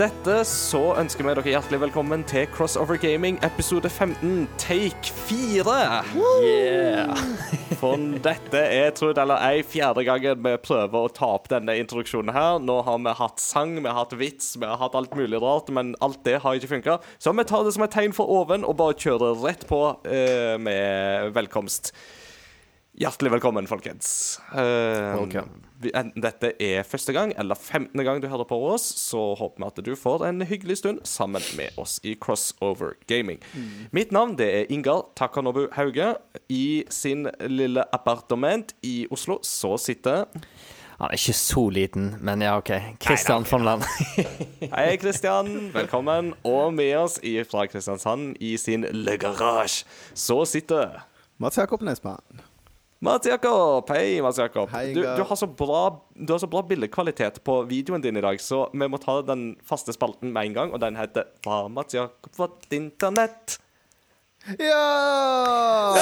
dette så ønsker vi dere hjertelig velkommen til Crossover Gaming episode 15, take 4. Yeah. For dette er, tro det eller ei, fjerde gangen vi prøver å ta opp denne introduksjonen her. Nå har vi hatt sang, vi har hatt vits, vi har hatt alt mulig rart, men alt det har ikke funka. Så vi tar det som et tegn for oven og bare kjører rett på uh, med velkomst. Hjertelig velkommen, folkens. Uh, Welcome. Vi- Enten dette er første gang eller 15. gang du hører på oss, så håper vi at du får en hyggelig stund sammen med oss i Crossover Gaming. Mitt navn det er Ingar Takanobu Hauge. I sin lille appartement i Oslo så sitter Han er ikke så liten, men ja, OK. Kristian Fonland. Hei, Kristian. Velkommen. Og med oss fra Kristiansand i sin Le Garage så sitter Mats Jakob Nesmann. Mats Jakob! Hei, Mats Jakob. Hei, Du, du, har så bra, du har så bra bildekvalitet på videoen din i dag, så vi må ta den faste spalten med en gang, og den heter Hva Mats Jakob fått internett? Ja!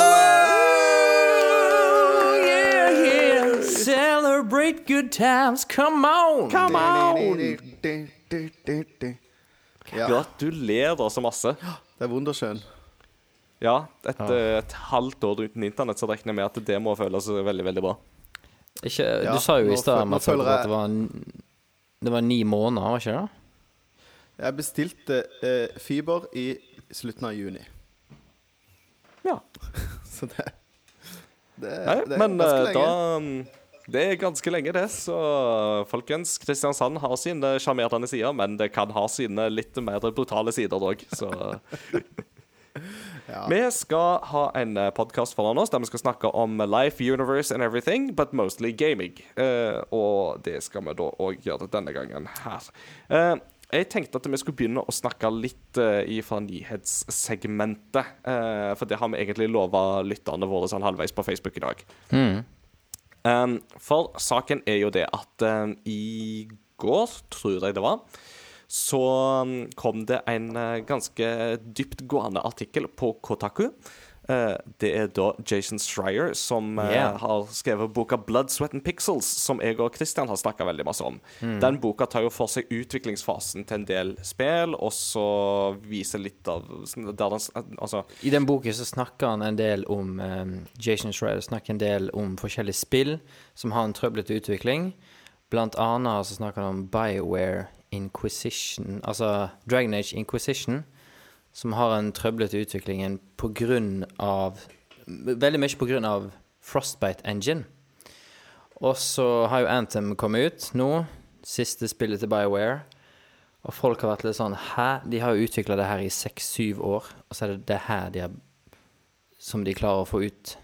Oh, yeah, yeah. Celebrate good times, come on! Come on! Ja, Gratulerer så masse. det er wunderskjønn. Ja, etter et halvt år uten internett, så regner jeg med at det må føles veldig, veldig bra. Ikke, Ja, du sa jo i stad at det var, det var ni måneder, var ikke det? Jeg bestilte eh, fiber i slutten av juni. Ja. Så det, det, Nei, det er men ganske eh, lenge. da mm, Det er ganske lenge, det. Så folkens, Kristiansand har sine sjarmerende sider, men det kan ha sine litt mer brutale sider òg, så Ja. Vi skal ha en podkast foran oss der vi skal snakke om life, universe and everything, but mostly gaming. Uh, og det skal vi da òg gjøre denne gangen her. Uh, jeg tenkte at vi skulle begynne å snakke litt uh, fra nyhetssegmentet. Uh, for det har vi egentlig lova lytterne våre sånn halvveis på Facebook i dag. Um, for saken er jo det at um, i går, tror jeg det var, så um, kom det en uh, ganske dyptgående artikkel på Kotaku. Uh, det er da Jason Schreier som uh, Yeah. har skrevet boka 'Blood, Sweat and Pixels', som jeg og Christian har snakka veldig masse om. Den boka tar jo for seg utviklingsfasen til en del spill, og så viser litt av der den, Altså I den boka så snakker han en del om um, Jason Schreier snakker en del om forskjellige spill som har en trøblete utvikling. Blant annet så snakker han om BioWare Inquisition, altså Dragon Age Inquisition, som har en trøblete utvikling på grunn av Veldig mye på grunn av Frostbite Engine. Og så har jo Anthem kommet ut nå, siste spillet til BioWare. Og folk har vært litt sånn Hæ? De har jo utvikla det her i seks-syv år, og så er det det her de har Som de klarer å få ut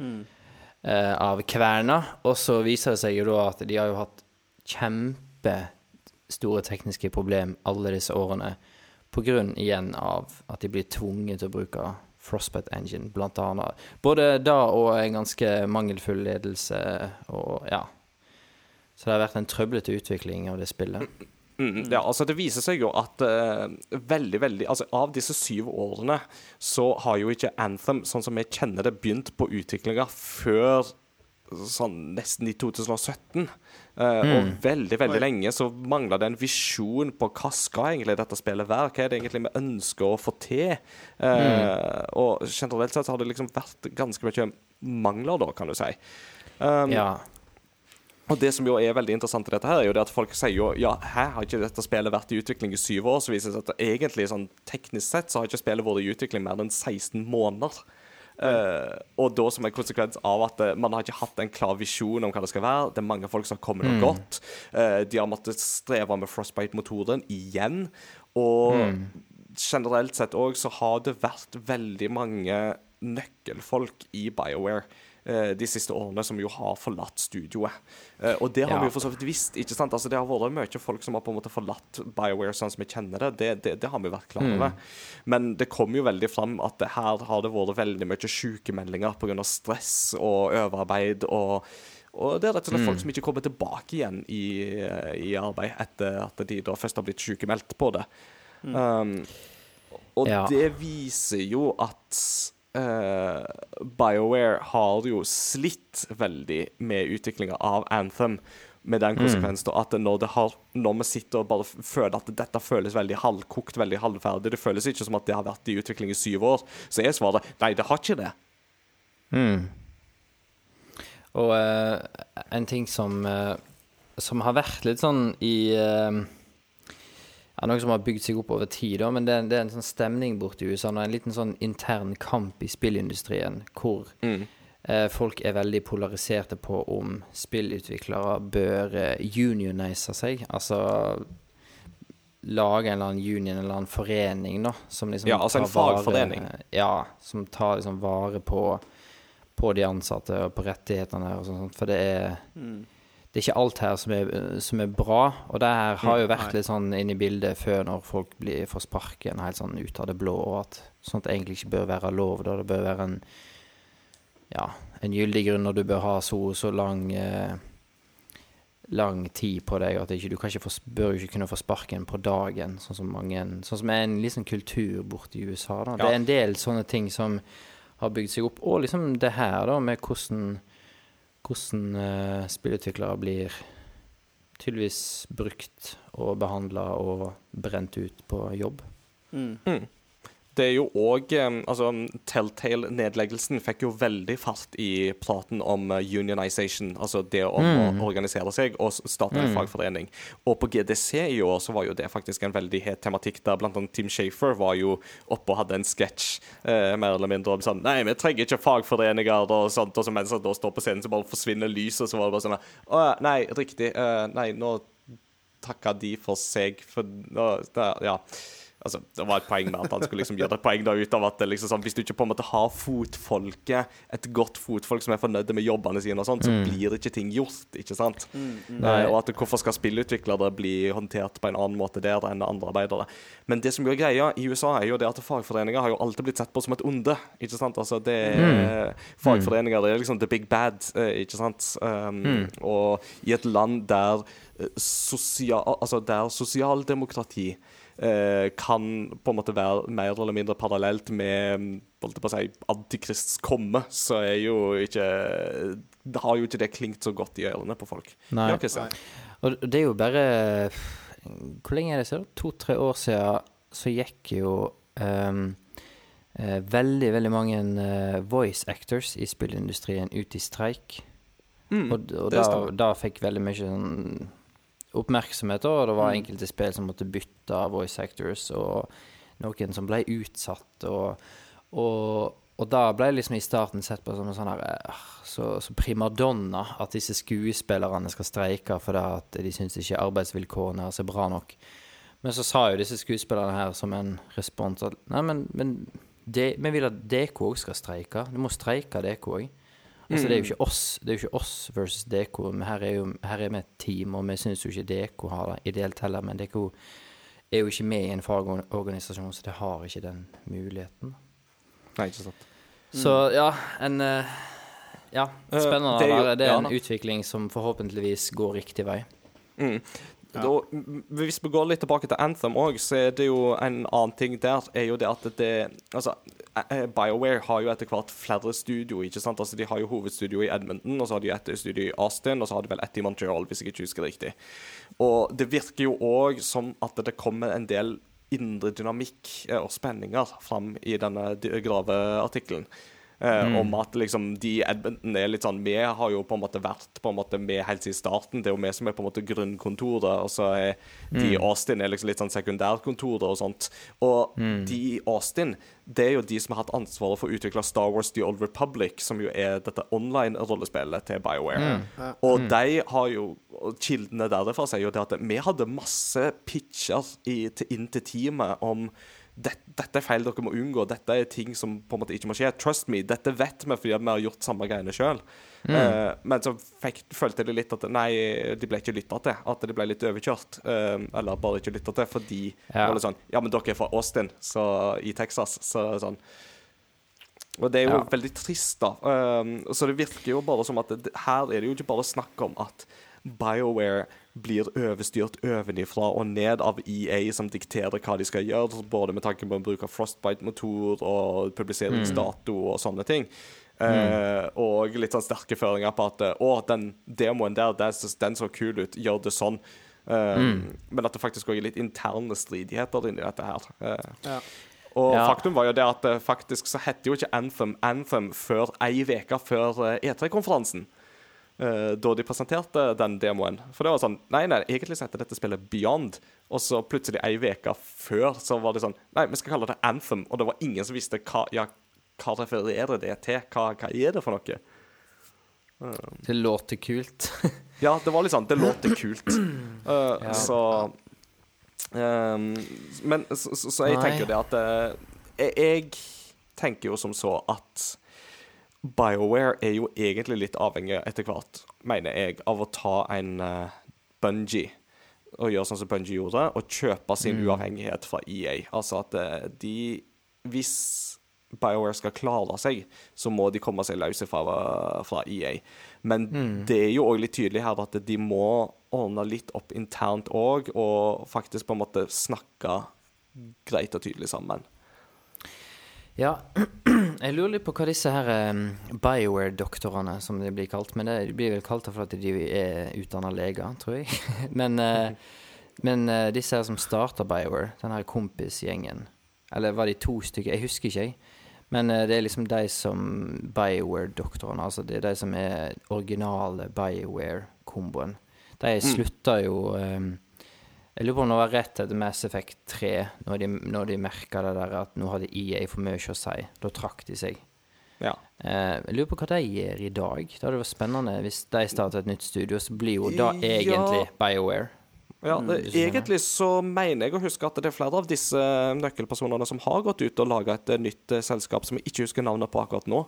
eh, av kverna. Og så viser det seg jo da at de har jo hatt kjempestore tekniske problem alle disse årene. Grunn igjen av at de blir tvunget til å bruke Frostbite Engine, blant annet. Både da og en ganske mangelfull ledelse og ja. Så det har vært en trøblete utvikling av det spillet. Mm, ja, altså Det viser seg jo at uh, veldig, veldig Altså Av disse syv årene så har jo ikke Anthem, sånn som vi kjenner det, begynt på utviklinga før sånn nesten i 2017. Eh, Og veldig, veldig Oi. lenge så mangla det en visjon på hva skal egentlig dette spillet være? Hva er det egentlig vi ønsker å få til? Eh, Og generelt sett så har det liksom vært ganske mye mangler, da, kan du si. Um, Ja. og det som jo er veldig interessant i dette her, er jo det at folk sier jo ja, her har ikke dette spillet vært i utvikling i syv år. Så viser det seg at egentlig sånn teknisk sett så har ikke spillet vært i utvikling mer enn 16 måneder. Eh, og da som en konsekvens av at uh, man har ikke hatt en klar visjon om hva det skal være. Det er mange folk som har kommet og gått. Uh, de har måttet streve med Frostbite-motoren igjen. Og generelt sett òg så har det vært veldig mange nøkkelfolk i BioWare eh, de siste årene som jo har forlatt studioet. Eh, og det har Ja. vi jo for så vidt visst. ikke sant? Altså Det har vært mye folk som har på en måte forlatt BioWare sånn som vi kjenner det. Det, det, det har vi vært klar over. Men det kom jo veldig fram at det, her har det vært veldig mye sykemeldinger pga. stress og overarbeid. og og det er rett og slett folk som ikke kommer tilbake igjen i, i arbeid etter at de da først har blitt sykemeldt på det. Um, og Ja. det viser jo at eh, BioWare har jo slitt veldig med utviklinga av Anthem. med den konsekvens mm. at når, har, når vi sitter og bare føler at dette føles veldig halvkokt, veldig halvferdig Det føles ikke som at det har vært i utvikling i syv år. Så er svaret nei, det har ikke det. Mm. Og uh, en ting som, uh, som har vært litt sånn i ja, Noe som har bygd seg opp over tid, da, men det, er- det er en sånn stemning borti USA nå. En liten sånn intern kamp i spillindustrien hvor Mm. eh, folk er veldig polariserte på om spillutviklere bør eh, unionise seg. Altså lage en eller annen union, eller annen forening, da. Som liksom Ja, altså en tar vare- fagforening. Ja, som tar liksom vare på, på de ansatte og på rettighetene og sånt. For det er det er ikke alt her som er, som er bra. Og det her har jo vært litt sånn inne i bildet før når folk blir får sparken helt sånn ut av det blå, og at sånt egentlig ikke bør være lov. Da det bør være en ja, en gyldig grunn, når du bør ha så så lang eh, lang tid på deg at ikke, du kan ikke få, bør ikke kunne få sparken på dagen, sånn som mange Sånn som er en liksom kultur borte i USA. Da. Det er en del sånne ting som har bygd seg opp, og liksom det her da med hvordan hvordan eh, spillutviklere blir tydeligvis brukt og behandla og brent ut på jobb. Mm. Det er jo òg Altså, Telltale-nedleggelsen fikk jo veldig fart i praten om eh, unionization, altså det om å organisere seg og starte en fagforening. Og på GDC i år så var jo det faktisk en veldig het tematikk, der blant annet Tim Shafer var jo oppe og hadde en sketsj, eh, mer eller mindre, om sånn Nei, vi trenger ikke fagforeninger og sånt, og så mens han da står på scenen, så bare forsvinner lyset, så var det bare sånn Å nei, riktig. Uh, nei, nå takka de for seg, for uh, Ja. Altså, Det var et poeng med at han skulle liksom gjøre et poeng da ut av at liksom sånn, hvis du ikke på en måte har fotfolket, et godt fotfolk som er fornøyde med jobbene sine, og sånt, så blir ikke ting gjort. ikke sant? Mm, Eh, og at hvorfor skal spillutviklere bli håndtert på en annen måte der enn andre arbeidere? Men det som gjør er greia i USA, er jo det at fagforeninger har jo alltid blitt sett på som et onde. ikke sant? Altså, det er, Fagforeninger det er liksom the big bad, eh, ikke sant? Um, Og i et land der eh, sosial, altså der sosialdemokrati kan på en måte være mer eller mindre parallelt med mm, holdt på å si, antikrists komme, så er jo ikke Det har jo ikke det klingt så godt i ørene på folk. Nei. Ja, Nei. Og det er jo bare Hvor lenge er det siden? To-tre år siden så gikk jo um, eh, veldig, veldig mange eh, voice actors i spillindustrien ut i streik. Mm, og og da, da fikk veldig mye sånn oppmerksomhet, og det Mm. var enkelte spill som måtte bytte voice actors, og noen som ble utsatt, og, og, og da ble jeg liksom i starten sett på som en sånn her eh, så, så primadonna at disse skuespillerne skal streike fordi at de syns ikke arbeidsvilkårene er så bra nok. Men så sa jo disse skuespillerne her som en respons at nei, men, men de, vi vil at DK òg skal streike. Du må streike DK òg. Altså, det er jo ikke oss Det er jo ikke oss versus DK. Men her er, jo, her er vi et team, og vi syns jo ikke DK har det ideelt heller. Men DK er jo ikke med i en fagorganisasjon, så det har ikke den muligheten. Nei, ikke sant. Så ja, en eh, Ja, spennende. spennende. det er jo- det, er en utvikling som forhåpentligvis går riktig vei. Mm. Da, hvis vi går litt tilbake til Anthem òg, så er det jo en annen ting der. er jo det at det Altså, eh, BioWare har jo etter hvert flere studio. ikke sant? Altså, De har jo hovedstudio i Edmonton, og så har de et studio i Austin, og så har de vel ett i Montreal, hvis jeg ikke husker riktig. Og det virker jo òg som at det kommer en del indre dynamikk eh, og spenninger fram i denne grave graveartikkelen. Eh, Om at liksom de Edmonton er litt sånn Vi har jo på en måte vært på en måte med helt siden starten. Det er jo vi som er på en måte grunnkontoret, og så er de i Austin er liksom litt sånn sekundærkontoret og sånt. Og de i Austin, det er jo de som har hatt ansvaret for å utvikle Star Wars The Old Republic, som jo er dette online-rollespillet til BioWare. Og de har jo Kildene derfra sier jo det at vi hadde masse pitcher i, til, inn til teamet om dette, dette er feil dere må unngå. Dette er ting som på en måte ikke må skje. Trust me, dette vet vi fordi vi har gjort samme greiene sjøl. men så fikk, følte de litt at nei, de ble ikke lytta til. At de ble litt overkjørt. Uh, eller bare ikke lytta til fordi Ja. var sånn Ja, men dere er fra Austin, så, i Texas, så sånn. Og det er jo Ja. veldig trist, da. Uh, så det virker jo bare som at det, her er det jo ikke bare snakk om at BioWare blir overstyrt ovenifra og ned av EA, som dikterer hva de skal gjøre, både med tanke på bruk av Frostbite-motor og publiseringsdato og sånne ting. Eh, og litt sånn sterke føringer på at Å, den demoen der, den, den så kul ut. Gjør det sånn. Eh, Men at det faktisk også er litt interne stridigheter inni dette her. Uh, Ja. og Ja. faktum var jo det at eh, faktisk så heter jo ikke Anthem Anthem før ei uke før eh, E3-konferansen. Eh, da de presenterte den demoen. For det var sånn Nei, nei, egentlig så heter dette spillet Beyond. Og så plutselig ei uke før så var det sånn Nei, vi skal kalle det Anthem. Og det var ingen som visste hva, ja, hva refererer det til. Hva, hva er det for noe? Det låter kult. Ja, det var litt sånn Det låter kult. Uh, Ja. Så um, Men så, så, så jeg Nei. tenker jo det at jeg, jeg tenker jo som så at BioWare er jo egentlig litt avhengig etter hvert, mener jeg, av å ta en uh, Bungie og gjøre sånn som Bungie gjorde, og kjøpe sin uavhengighet fra EA. Altså at uh, de Hvis BioWare skal klare seg, så må de komme seg løse fra, fra EA. Men det er jo òg litt tydelig her at de må ordne litt opp internt òg, og faktisk på en måte snakke greit og tydelig sammen. Ja, jeg lurer litt på hva disse her um, Bioware-doktorene, som de blir kalt Men det blir vel kalt det fordi de er utdanna leger, tror jeg. men eh, men eh, disse her som starta Bioware, den her kompisgjengen Eller var de to stykker? Jeg husker ikke, jeg. Men eh, det er liksom de som Bioware-doktorene. Altså det er de som er originale Bioware-komboen. De slutta jo um, Jeg lurer på om det var rett etter Mass Effect 3, når de, når de merka det der at nå hadde EA for mye å si. Da trakk de seg. Ja. Eh, jeg lurer på hva de gjør i dag. Det hadde vært spennende hvis de starter et nytt studio, så blir jo da Ja. egentlig BioWare. Ja, det, mm, egentlig så mener jeg å huske at det er flere av disse nøkkelpersonene som har gått ut og laga et eh, nytt eh, selskap som jeg ikke husker navnet på akkurat nå.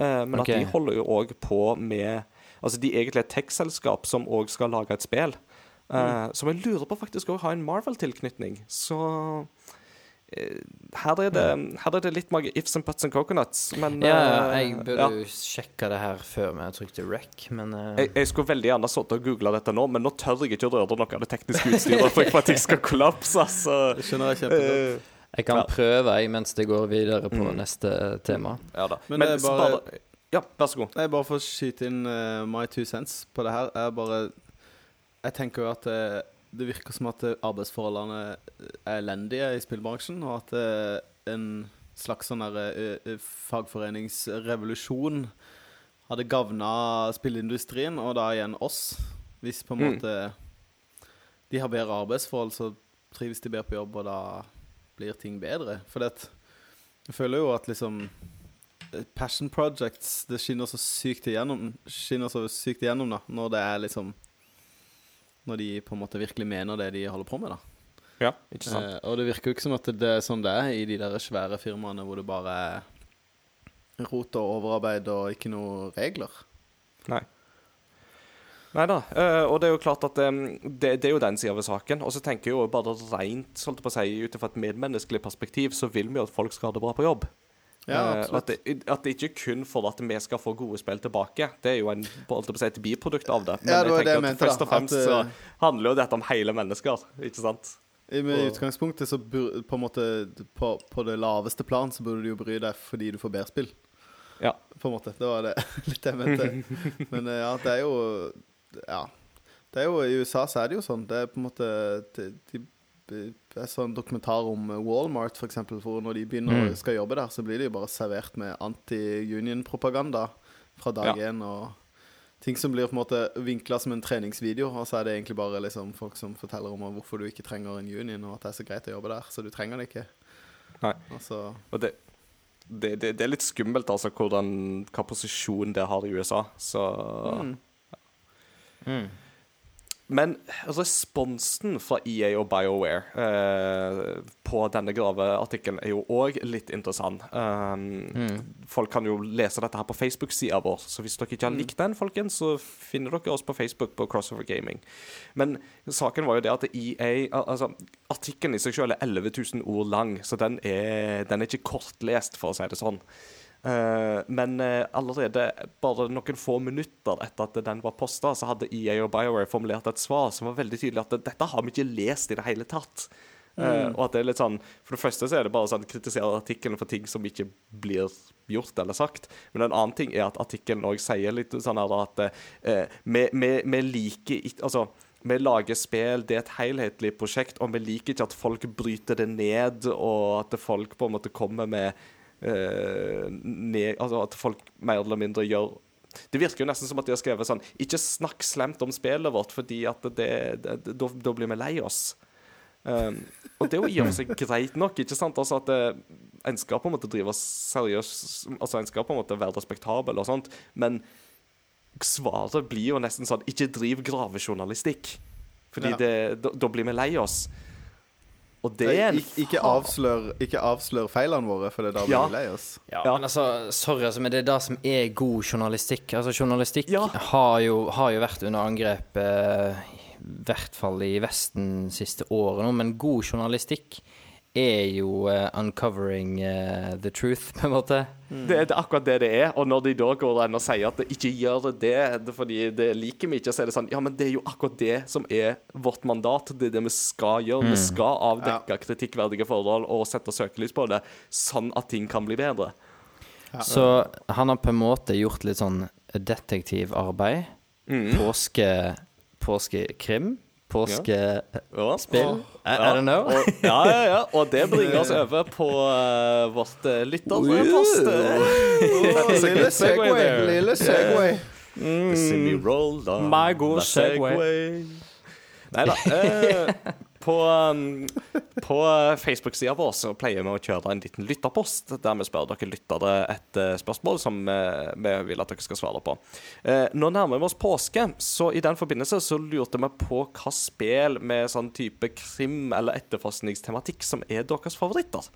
Eh, men okay. at de holder jo òg på med Altså, de er egentlig et tech-selskap som òg skal lage et spill. Eh, Som jeg lurer på faktisk òg har en Marvel-tilknytning. Så eh, her, er det, her er det litt mange ifs and puts and coconuts, men Ja, ja, eh, jeg burde ja. jo sjekke det her før vi trykte rec, men uh... Jeg, jeg skulle veldig gjerne sittet og googla dette nå, men nå tør jeg ikke å røre noe av det tekniske utstyret for at jeg skal kollapse. Så, skjønner jeg kjempegodt. jeg kan ja. prøve jeg, mens det går videre på Mm. neste tema. ja da. Men Men, det er bare- bare Ja, vær så god. Jeg bare får skyte inn uh, my two cents på det her, Jeg bare Jeg tenker jo at eh, det virker som at eh, arbeidsforholdene er elendige i spillbransjen, og at eh, en slags sånn eh, eh, fagforeningsrevolusjon hadde gavna spilleindustrien, og da igjen oss. Hvis på en Mm. måte de har bedre arbeidsforhold, så trives de bedre på jobb, og da blir ting bedre. For det, jeg føler jo at liksom eh, Passion projects Det skinner så sykt igjennom Skinner så sykt igjennom da Når det er liksom Når de på en måte virkelig mener det de holder på med da Ja, ikke sant? eh, Og det virker jo ikke som at det er sånn det er I de der svære firmaene Hvor det bare er Rot og overarbeid Og ikke noe regler Nei. Nei da. Uh, og det er jo klart at um, det, det er jo den sida ved saken. Og så tenker jeg jo bare rent holdt jeg på å si, ut ifra et medmenneskelig perspektiv, så vil vi jo at folk skal ha det bra på jobb. Ja, Eh, at, det, at det ikke kun for at vi skal få gode spill tilbake. Det er jo en, et biprodukt av det. Men Ja, det jeg tenker jeg mente at først og fremst at, så eh, handler jo dette om hele mennesker, ikke sant? I utgangspunktet så bur, på måte på, på det laveste plan Så burde du jo bry deg fordi du får bedre spill Ja. På en måte, det var det litt jeg mente Men eh, ja, det er jo Ja Det er jo, i USA så er det jo sånn Det er på en måte de, de, En dokumentar om Walmart for eksempel For når de begynner Mm. skal jobbe der Så blir de jo bare servert med anti-union-propaganda Fra dag Ja. og Ting som blir på en måte vinkla som en treningsvideo, og så er det egentlig bare liksom folk som forteller om hvorfor du ikke trenger en union, og at det er så greit å jobbe der. Så du trenger det ikke. Nei. Altså, Og det, det, det, det er litt skummelt, altså, hvordan, hva posisjon det har i USA. Så mm. Mm. Men responsen fra EA og BioWare eh, på denne graveartikkelen er jo òg litt interessant. Um, Mm. Folk kan jo lese dette her på Facebook-sida vår, så hvis dere ikke har likt den, folkens, så finner dere oss på Facebook på Crossover Gaming. Men saken var jo det at EA Altså, artikkelen i seg selv er 11 000 ord lang, så den er, den er ikke kortlest, for å si det sånn. Eh, men eh, allerede bare noen få minutter etter at den var posta, så hadde EA og BioWare formulert et svar som var veldig tydelig at dette har vi ikke lest i det hele tatt. Mm. og at det er litt sånn For det første så er det bare sånn kritisere artikkelen for ting som ikke blir gjort eller sagt. Men en annen ting er at artikkelen òg sier litt sånn her at eh, vi, vi, vi liker ikke Altså vi lager spill, det er et helhetlig prosjekt, og vi liker ikke at folk bryter det ned, og at folk på en måte kommer med eh, ned, Altså at folk mer eller mindre gjør Det virker jo nesten som at de har skrevet sånn Ikke snakk slemt om spillet vårt, fordi at det, det, det da, da blir vi lei oss. Um, og det er jo i og for seg greit nok, ikke sant? Altså at det, en skal på en måte drive seriøs Altså en skal på en måte være respektabel og sånt, men svaret blir jo nesten sånn Ikke driv gravejournalistikk. Fordi Ja. det, da, da blir vi lei oss. Og det er en Ik ikke, avslør, ikke avslør feilene våre, for det er da blir Ja. vi lei oss. Ja, Ja. men altså, sorry, altså, men det er det som er god journalistikk. Altså, journalistikk Ja. har, jo, har jo vært under angrep, eh, i hvert fall i Vesten siste året nå, men god journalistikk er jo uh, uncovering uh, the truth, på en måte. Det er det er akkurat det det er. Og når de da går inn og sier at det ikke gjør det, det fordi det liker vi ikke, så er det sånn Ja, men det er jo akkurat det som er vårt mandat. Det er det vi skal gjøre. Vi skal avdekke kritikkverdige forhold og sette søkelys på det, sånn at ting kan bli bedre. Så han har på en måte gjort litt sånn detektivarbeid. Påske Påskekrim. Påskespill. I, I don't know. Og, ja, ja, ja. Og det bringer oss over på uh, vårt uh, lytterpost. Lille Segway, lille Segway. Down My god Segway. Nei da. Eh, på um, på Facebook-sida vår så pleier vi å kjøre en liten lytterpost, der vi spør dere lyttere et eh, spørsmål som eh, vi vil at dere skal svare på. Eh, nå nærmer vi oss påske, så i den forbindelse så lurte vi på hva spill med sånn type krim- eller etterforskningstematikk som er deres favoritter.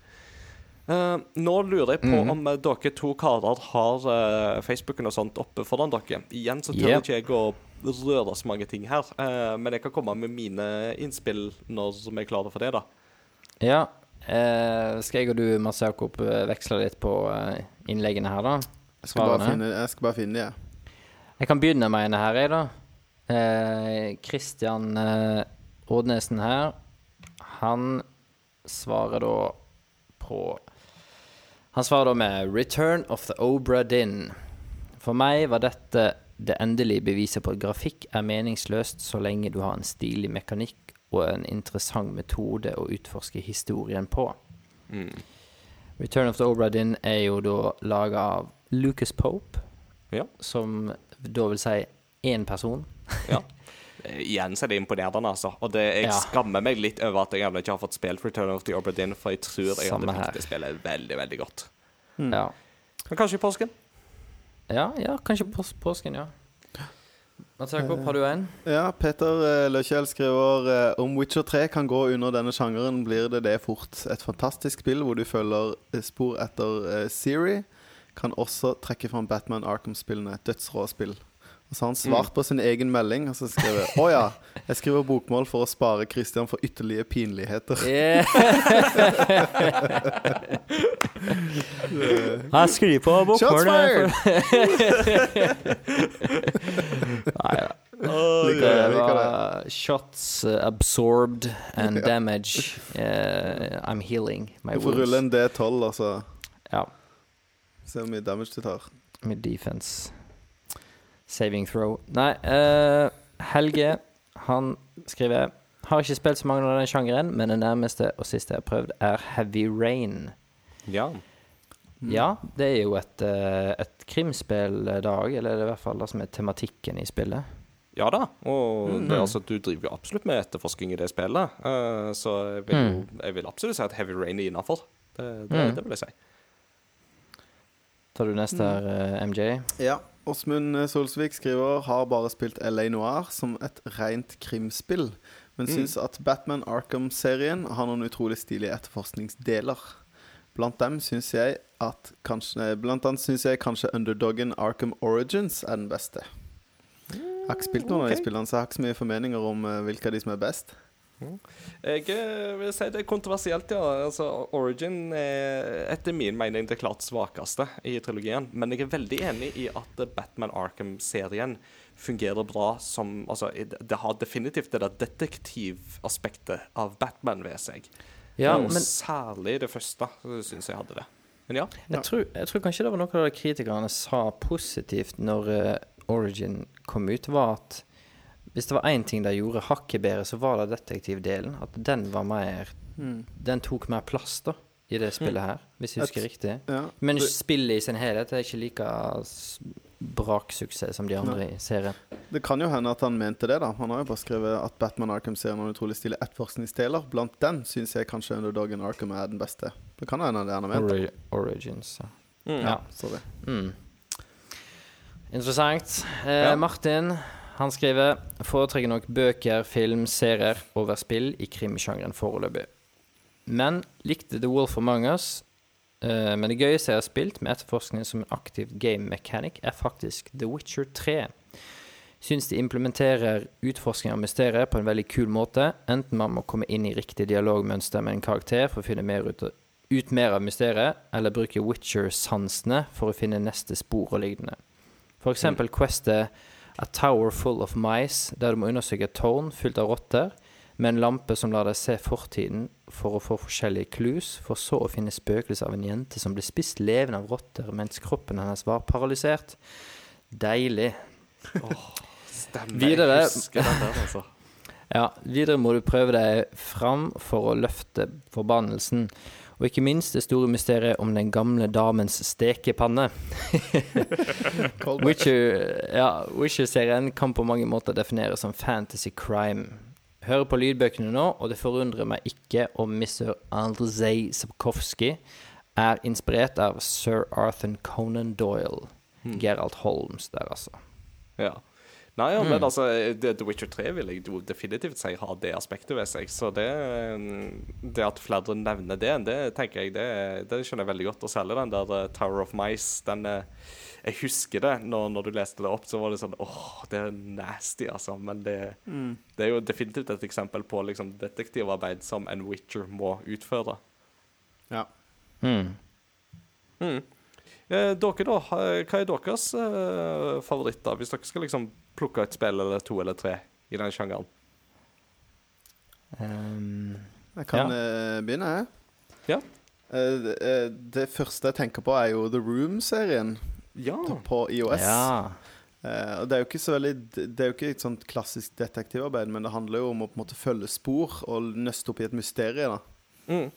Eh, nå lurer jeg på om eh, dere to karer har uh, Facebooken og sånt oppe foran dere. Igjen så tør Yep. ikke jeg å røre så mange ting her, uh, men jeg kan komme med mine innspill når vi er klare for det, da. Ja. Eh, skal jeg og du, Mats Jakob, veksle litt på innleggene her, da? Jeg skal finne, jeg skal bare finne de, jeg. Jeg kan begynne med en her, jeg, da. Kristian Christian Oddnesen her. Han svarer da på Han svarer da med 'Return of the Obra Dinn'. For meg var dette det endelige beviset på at grafikk er meningsløst så lenge du har en stilig mekanikk og en interessant metode å utforske historien på. Return of the Obra Dinn er jo da laga av Lucas Pope, Ja. som da vil si én person. ja. Eh, Igjen så er det imponerende, altså. Og det, jeg Ja. skammer meg litt over at jeg ikke har fått spilt Return of the Obra Dinn, for jeg tror jeg Samme hadde likt det spillet veldig, veldig godt. Ja. Men kanskje i påsken? ja, ja, kanskje pås påsken, ja. Mats Jakob, har du en? Ja, Peter eh, Løkjell skriver eh, om Witcher 3 kan gå under denne sjangeren, blir det det fort. Et fantastisk spill hvor du følger eh, spor etter eh, Siri. Kan også trekke fram Batman Arkham-spillene. Dødsrå spill. Og så har han svart på sin egen melding og så skrevet Å ja, jeg skriver bokmål for å spare Christian for ytterligere pinligheter. Jeg skriver på Shots fired! Nei da. Oh, det, Det det. var shots absorbed and damage. Uh, I'm healing my Du får rulle en D12, altså. Ja. se hvor mye damage du tar. Med defense. Saving throw. Nei, uh, Helge, han skriver Har ikke spilt så mange av den sjangeren, men det nærmeste og siste jeg har prøvd, er Heavy Rain. Ja. Ja, det er jo et, eh, et krimspill, eh, Dag, eller det er i hvert fall det som er tematikken i spillet. Ja da. Og Mm. det, er altså, du driver jo absolutt med etterforsking i det spillet. Uh, så jeg vil, mm. jeg vil absolutt si at Heavy Rain er innafor. Det, det, Mm. det vil jeg si. Tar du neste her, MJ? Ja. Åsmund Solsvik skriver har bare spilt LA Noir som et rent krimspill, men syns at Batman Arkham-serien har noen utrolig stilige etterforskningsdeler. Blant dem syns jeg at kanskje Blant annet syns jeg kanskje underdoggen Arkham Origins er den beste. Jeg har ikke spilt noen av de spillene, så jeg har ikke så mye formeninger om eh, hvilke av de som er best. Jeg eh, vil si det er kontroversielt, ja. Altså, Origin er etter min mening det klart svakeste i trilogien. Men jeg er veldig enig i at Batman Arkham-serien fungerer bra som Altså, det det har definitivt det der detektivaspektet av Batman ved seg. Ja, men særlig det første syns jeg hadde det. Men ja. jeg tror, jeg tror kanskje det var noe av det kritikerne sa positivt når uh, Origin kom ut, var at hvis det var én ting de gjorde hakket bedre, så var det detektivdelen. At den var mer Den tok mer plass, da, i det spillet her, hvis jeg husker Et- riktig. Ja. Men spillet i sin helhet er ikke like braksuksess som de andre i serien. det kan jo hende at han mente det, da. Han har jo bare skrevet at Batman Arkham-serien har en utrolig stille etterforskningsdeler. Blant den syns jeg kanskje Underdogen Arkham er den beste. Det kan hende det han har ment. Ori Origins. ja. Mm. Ja. Sorry. Mm. Interessant. Eh, Ja. Martin han skriver foretrekker nok bøker, film, serier over spill i krimsjangeren foreløpig. Men likte The Wolf Among Us. Uh, men det gøyeste jeg har spilt med etterforskning som en aktiv game mechanic, er faktisk The Witcher 3. Syns de implementerer utforsking av mysteriet på en veldig kul måte. Enten man må komme inn i riktig dialogmønster med en karakter for å finne mer ut, ut mer av mysteriet, eller bruke Witcher-sansene for å finne neste spor og lignende. For eksempel questet A Tower Full of Mice, der du må undersøke et tårn fylt av rotter, med en lampe som lar deg se fortiden for å få forskjellige clues, for så å finne spøkelset av en jente som ble spist levende av rotter mens kroppen hennes var paralysert. Deilig. Stemmer. Videre. Jeg husker den der, altså. Ja, videre må du prøve deg fram for å løfte forbannelsen. Og ikke minst det store mysteriet om den gamle damens stekepanne. Witcher, ja, Witcher-serien kan på mange måter defineres som fantasy crime. Hører på lydbøkene nå, og det forundrer meg ikke om Mr. Andrzej Sapkowski er inspirert av sir Arthur Conan Doyle. Gerald Holmes der, altså. Ja. Nei, ja, Mm. men altså, The Witcher 3 vil jeg definitivt si har det aspektet ved seg. Så det, det at flere nevner det, det tenker jeg, det, det skjønner jeg veldig godt. Og særlig den der eh, Tower of Mice. Den, eh, jeg husker det når, når du leste det opp, så var det sånn åh, det er nasty, altså. Men det, det er jo definitivt et eksempel på liksom, detektivarbeid som en Witcher må utføre. Ja. Mm. Mm. Eh, dere da, hva er deres eh, favoritter, hvis dere skal liksom plukke et spill eller to eller tre i den sjangeren? Um, Jeg kan ja. begynne, jeg. Ja. Eh, det, eh, det første jeg tenker på, er jo The Room-serien Ja. på IOS. ja. Eh, og det er jo ikke så veldig Det er jo ikke et sånt klassisk detektivarbeid, men det handler jo om å på en måte følge spor og nøste opp i et mysterium. Mm.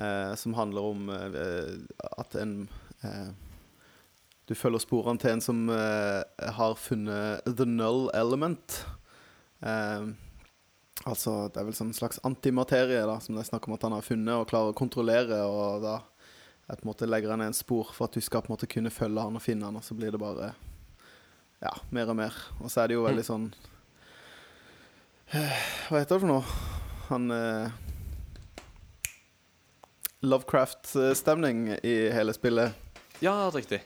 Eh, som handler om eh, at en eh, Du følger sporene til en som uh, har funnet the null element. Uh, altså, det er vel sånn slags antimaterie da, som det er snakk om at han har funnet og klarer å kontrollere. Og da på en måte legger han ned en spor for at du skal på en måte kunne følge han og finne han, og så blir det bare ja, mer og mer. Og så er det jo veldig sånn eh, Hva heter det for noe? Han eh, Lovecraft-stemning i hele spillet. ja, riktig.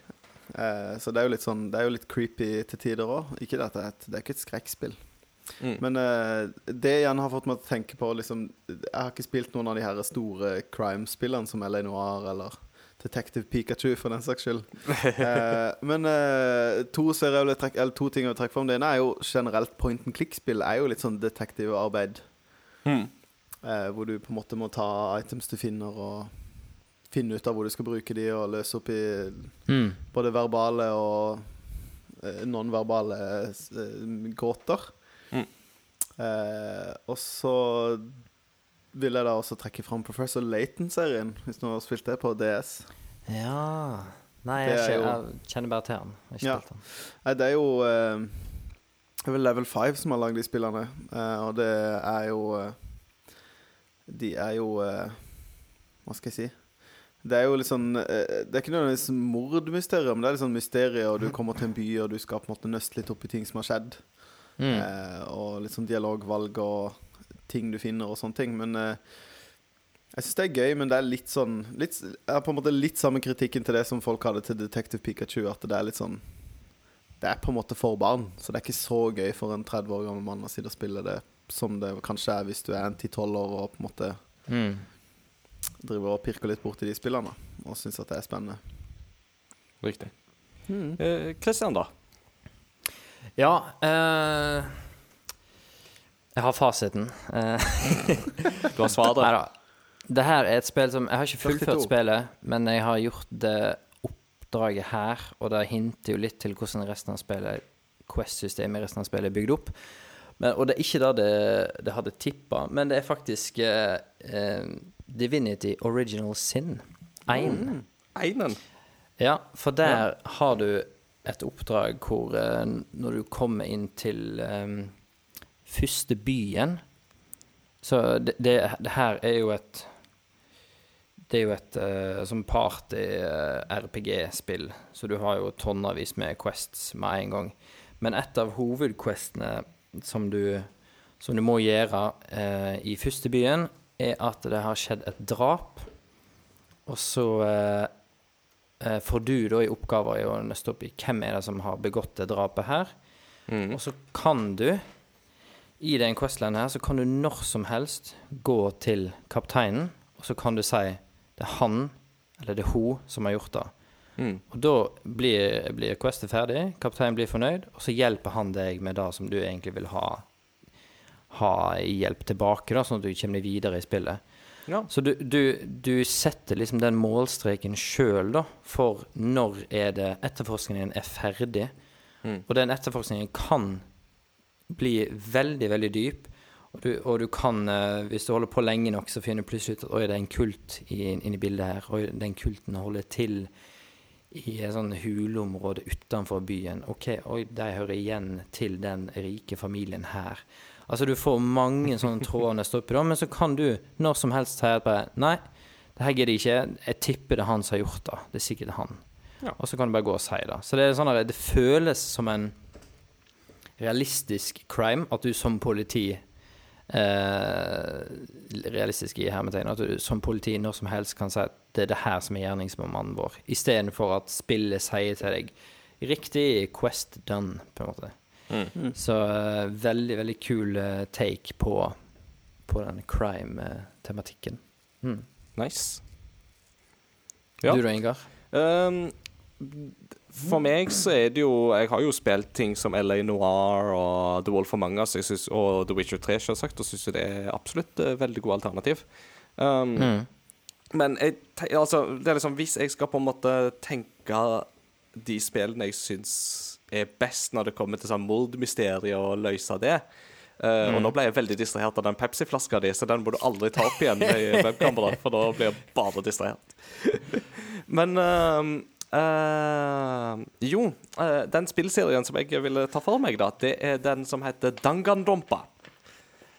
Eh, så det er jo litt sånn Det er jo litt creepy til tider òg. Ikke det at det er et, det er ikke et skrekkspill. Mm. Men eh, det igjen har fått meg til å tenke på liksom Jeg har ikke spilt noen av de her store crime-spillene som LA Noir eller Detective Pikachu, for den saks skyld. Eh, men eh, to, trekke, eller to ting jeg vil trekke fram. Det ene er jo generelt point and click-spill. er jo litt sånn detektivarbeid. Mm. Eh, hvor du på en måte må ta items du finner, og finne ut av hvor du skal bruke de, og løse opp i Mm. både verbale og eh, non-verbale eh, gåter. Mm. Eh, og så vil jeg da også trekke fram Professor Laton-serien, hvis noen har spilt det på DS. Ja Nei, jeg, jo- jeg kjenner bare til han. Ja. Nei, det er jo eh, Det er vel Level 5 som har lagd de spillene, eh, og det er jo eh, De er jo eh, Hva skal jeg si? Det er jo litt sånn eh, Det er ikke nødvendigvis mordmysterium, det er litt sånn mysterium, og du kommer til en by, og du skal på en måte nøste litt opp i ting som har skjedd. Mm. Eh, og litt sånn dialogvalg og ting du finner og sånne ting. Men eh, jeg syns det er gøy, men det er litt sånn litt, Jeg har på en måte litt samme kritikken til det som folk hadde til Detective Pikachu. At det er litt sånn Det er på en måte for barn, så det er ikke så gøy for en 30 år gammel mann å sitte og spille det som det kanskje er hvis du er en 10-12 år og på en måte Mm. Driver og pirker litt borti de spillene og syns at det er spennende. Riktig. Eh, da? Ja eh, Jeg har fasiten. Eh, Du har svaret. Neida. Det her er et spill som Jeg har ikke fullført spillet, men jeg har gjort det oppdraget her, og det hinter jo litt til hvordan resten av spillet Quest-systemet i resten av spillet er bygd opp. Men, og det er ikke det det, det hadde tippa, men det er faktisk eh, eh, Divinity Original Sin 1. Einen. Ja, for der har du et oppdrag hvor eh, når du kommer inn til eh, første byen Så det, det, det her er jo et Det er jo et eh, som party-RPG-spill, så du har jo tonnevis med quests med en gang. Men et av hovedquestene som du, som du må gjøre eh, i første byen, er at det har skjedd et drap. Og så eh, eh, får du da i oppgaver å nøste opp i hvem er det som har begått det drapet her. Mm. Og så kan du, i den questline her, så kan du når som helst gå til kapteinen, og så kan du si det er han eller det er hun som har gjort det. Mm. Og da blir, blir questet ferdig, kapteinen blir fornøyd, og så hjelper han deg med det som du egentlig vil ha, ha hjelp tilbake, da, sånn at du kommer deg videre i spillet. Ja. Så du, du, du setter liksom den målstreken sjøl, da, for når er det etterforskningen er ferdig. Mm. Og den etterforskningen kan bli veldig, veldig dyp. Og du, og du kan, eh, hvis du holder på lenge nok, så finner du plutselig ut at oi, det er en kult i- inni bildet her. Oi, den kulten holder til i et sånn huleområde utenfor byen. OK, oi, de hører igjen til den rike familien her. Altså, du får mange sånne tråder neste da, men så kan du når som helst si at bare Nei, det her gidder jeg ikke. Jeg tipper det er han som har gjort det. Det er sikkert han. Ja. Og så kan du bare gå og si det. Så det er sånn at det føles som en realistisk crime at du som politi eh, Realistisk i hermetegn. At du som politi når som helst kan si at det er det her som er gjerningsmannen vår, istedenfor at spillet sier til deg riktig quest done, på en måte. Mm. Så eh, veldig, veldig kul eh, take på, på den crime-tematikken. Mm. Nice. Ja. Du da, Ingar? Um, for meg så er det jo Jeg har jo spilt ting som LA Noir og The Wolf of Manga synes, og The Witcher 3, selvsagt, og syns det er absolutt eh, veldig gode alternativ. Um, Mm. Men jeg, altså, det er liksom, hvis jeg skal på en måte tenke de spillene jeg syns er best når det kommer til sånn mordmysterier og løse det eh, Og nå ble jeg veldig distrahert av den Pepsi-flaska di, så den må du aldri ta opp igjen i webkamera, for da blir jeg bare distrahert. Men uh, uh, Jo, eh, den spillserien som jeg ville ta for meg, da, det er den som heter Dangandompa.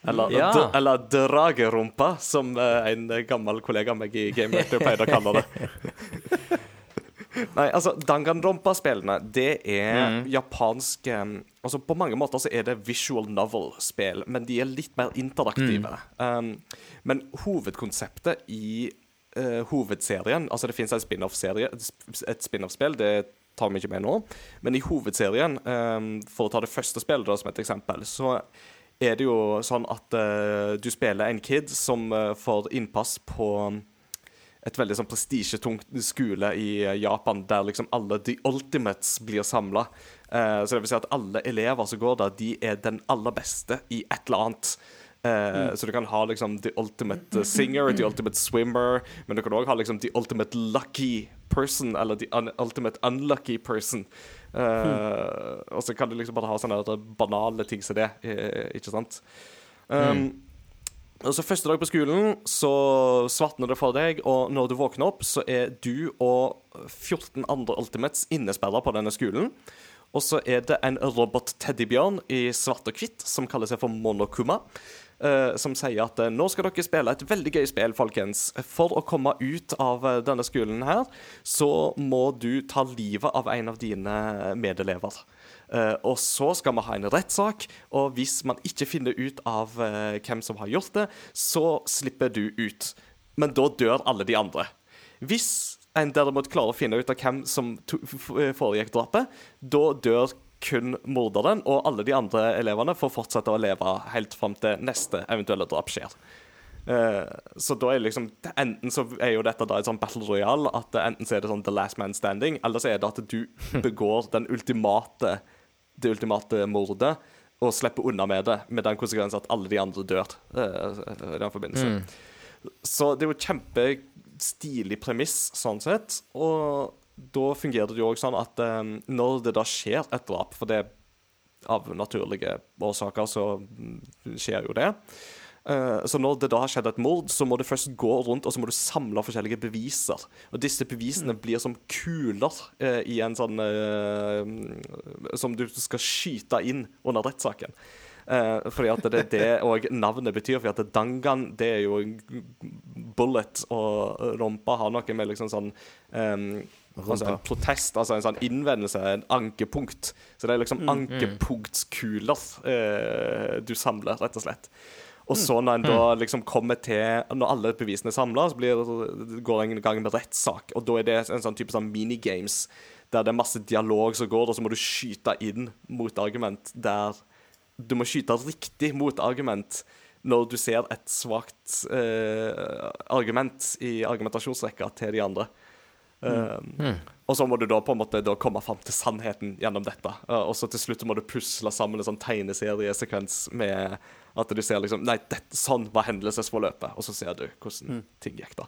Eller, Ja. eller Dragerumpa, som en gammel kollega av meg i Game Rector pleide å kalle det. Nei, altså, Danganronpa-spillene, det er japanske Altså, på mange måter så er det visual novel-spill, men de er litt mer interaktive. Um, men hovedkonseptet i uh, hovedserien Altså, det fins en spin-off-serie, et spin-off-spill, det tar vi ikke med nå, men i hovedserien, um, for å ta det første spillet da, som et eksempel, så er det jo sånn at uh, du spiller en kid som uh, får innpass på et veldig sånn prestisjetungt skole i eh, Japan, der liksom alle the ultimates blir samla. så det vil si at alle elever som går der, de er den aller beste i et eller annet. Eh, Så du kan ha liksom the ultimate eh, singer, the ultimate swimmer, men du kan òg ha liksom the ultimate lucky person, eller the un ultimate unlucky person. Eh, Og så kan du liksom bare ha sånne banale ting som det, eh, ikke sant? Um, og så Første dag på skolen så svartner det for deg, og når du våkner opp, så er du og 14 andre Ultimates innesperra på denne skolen. Og så er det en robot-teddybjørn i svart og hvitt som kaller seg for Monokuma. Uh, som sier at uh, nå skal dere spille et veldig gøy spill, folkens. For å komme ut av uh, denne skolen her, så må du ta livet av en av dine medelever. Eh, og så skal vi ha en rettssak, og hvis man ikke finner ut av eh, hvem som har gjort det, så slipper du ut. Men da dør alle de andre. Hvis en derimot klarer å finne ut av hvem som to foregikk drapet, da dør kun morderen, og alle de andre elevene får fortsette å leve helt fram til neste eventuelle drap skjer. Uh, så da er liksom Enten så er jo dette da et sånn battle royale, at enten så er det sånn the last man standing, eller så er det at du begår den ultimate det ultimate mordet og slipper unna med det, med den konsekvensen at alle de andre dør eh, i den forbindelse. Mm. Så det er jo kjempestilig premiss, sånn sett. Og da fungerer det jo òg sånn at um, når det da skjer et drap, for det av naturlige årsaker så mm, skjer jo det. Eh, så når det da har skjedd et mord, så må du først gå rundt og så må du samle forskjellige beviser. Og disse bevisene blir som kuler eh, i en sånn eh, Som du skal skyte inn under rettssaken. Eh, fordi at det er det òg navnet betyr. For at dangan, det er jo bullet, og rumpa har noe med liksom sånn um, altså en protest, altså en sånn innvendelse, en ankepunkt. Så det er liksom ankepunktskuler eh, du samler, rett og slett. Og så når en da liksom kommer til Når alle bevisene er samla, så blir, går en i gang med rettssak. Og da er det en sånn type sånn minigames der det er masse dialog som går, og så må du skyte inn mot argument der Du må skyte riktig mot argument når du ser et svakt eh, argument i argumentasjonsrekka til de andre. Um, Og så må du da på en måte komme fram til sannheten gjennom dette. Uh, og så til slutt må du pusle sammen en sånn tegneseriesekvens med at du ser liksom Nei, det, sånn var hendelsesforløpet. Og så ser du hvordan ting gikk da.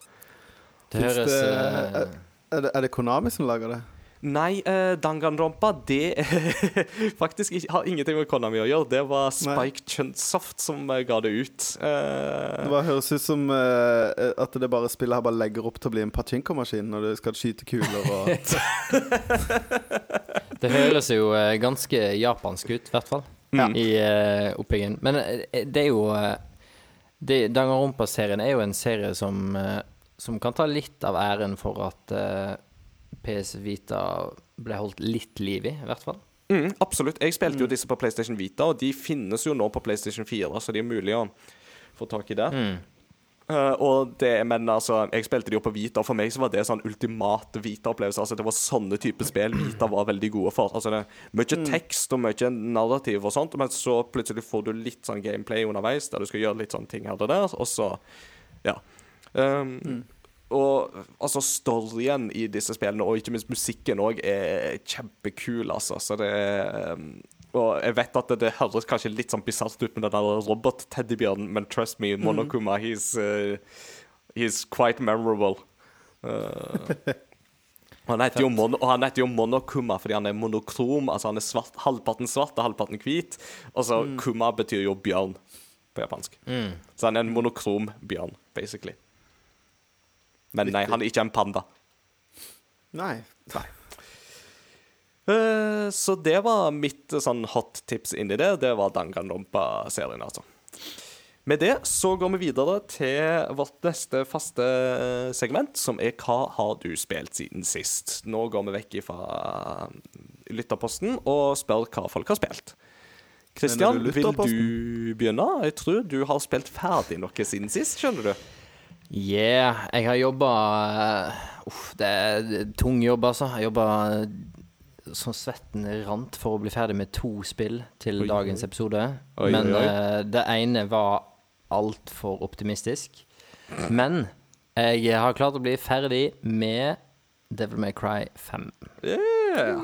Det høres det- er, Er det, er det Konami som lager det? Nei, uh, Danganronpa, det faktisk ikke, har ingenting med Konami å gjøre. Det var Spike Chunsoft som uh, ga det ut. Uh, Det bare høres ut som eh, at det bare spillet her bare legger opp til å bli en pachinko-maskin når du skal skyte kuler og Det høres jo eh, ganske japansk ut, i hvert fall. Ja. I uh, oppbyggingen. Men eh, det er jo uh, det- Danganronpa-serien er jo en serie som, uh, som kan ta litt av æren for at eh, PS Vita ble holdt litt liv i, i hvert fall. Mm, absolutt. Jeg spilte jo disse på PlayStation Vita, og de finnes jo nå på PlayStation 4, så de er mulig å få tak i det. Eh, og det, men altså, jeg spilte de jo på Vita, og for meg så var det sånn ultimate Vita-opplevelse. Altså, det var sånne type spill Vita var veldig gode for. Altså, det Mye tekst og mye narrativ og sånt, men så plutselig får du litt sånn gameplay underveis, der du skal gjøre litt sånne ting her og der, og så Ja. Um, Og altså, storyen i disse spillene, og ikke minst musikken òg, er kjempekul, altså. Så det er um, Og jeg vet at det, det høres kanskje litt sånn bisart ut med den der robot-teddybjørnen, men trust me, Monokuma, he's, uh, he's quite memorable. Uh, han heter jo Mon og han heter jo Monokuma fordi han er monokrom. Altså han er svart, halvparten svart og halvparten hvit. Og så Kuma betyr jo bjørn på japansk. Så han er en monokrom bjørn, basically. Men nei, han er ikke en panda. Nei. Eh, så det var mitt eh, sånn hot tips inni det. Det var Danganronpa-serien, altså. Med det så går vi videre til vårt neste faste eh, segment, som er Hva har du spilt siden sist? Nå går vi vekk fra eh, lytterposten og spør hva folk har spilt. Kristian, vil du begynne? Jeg tror du har spilt ferdig noe siden sist, skjønner du. Yeah, jeg har jobba Uff, det er det er tung jobb, altså. Jeg jobba som svetten rant for å bli ferdig med to spill til Oi, dagens episode. Oi, Men oi, eh, det ene var altfor optimistisk. Men jeg har klart å bli ferdig med Devil May Cry 5. Yeah.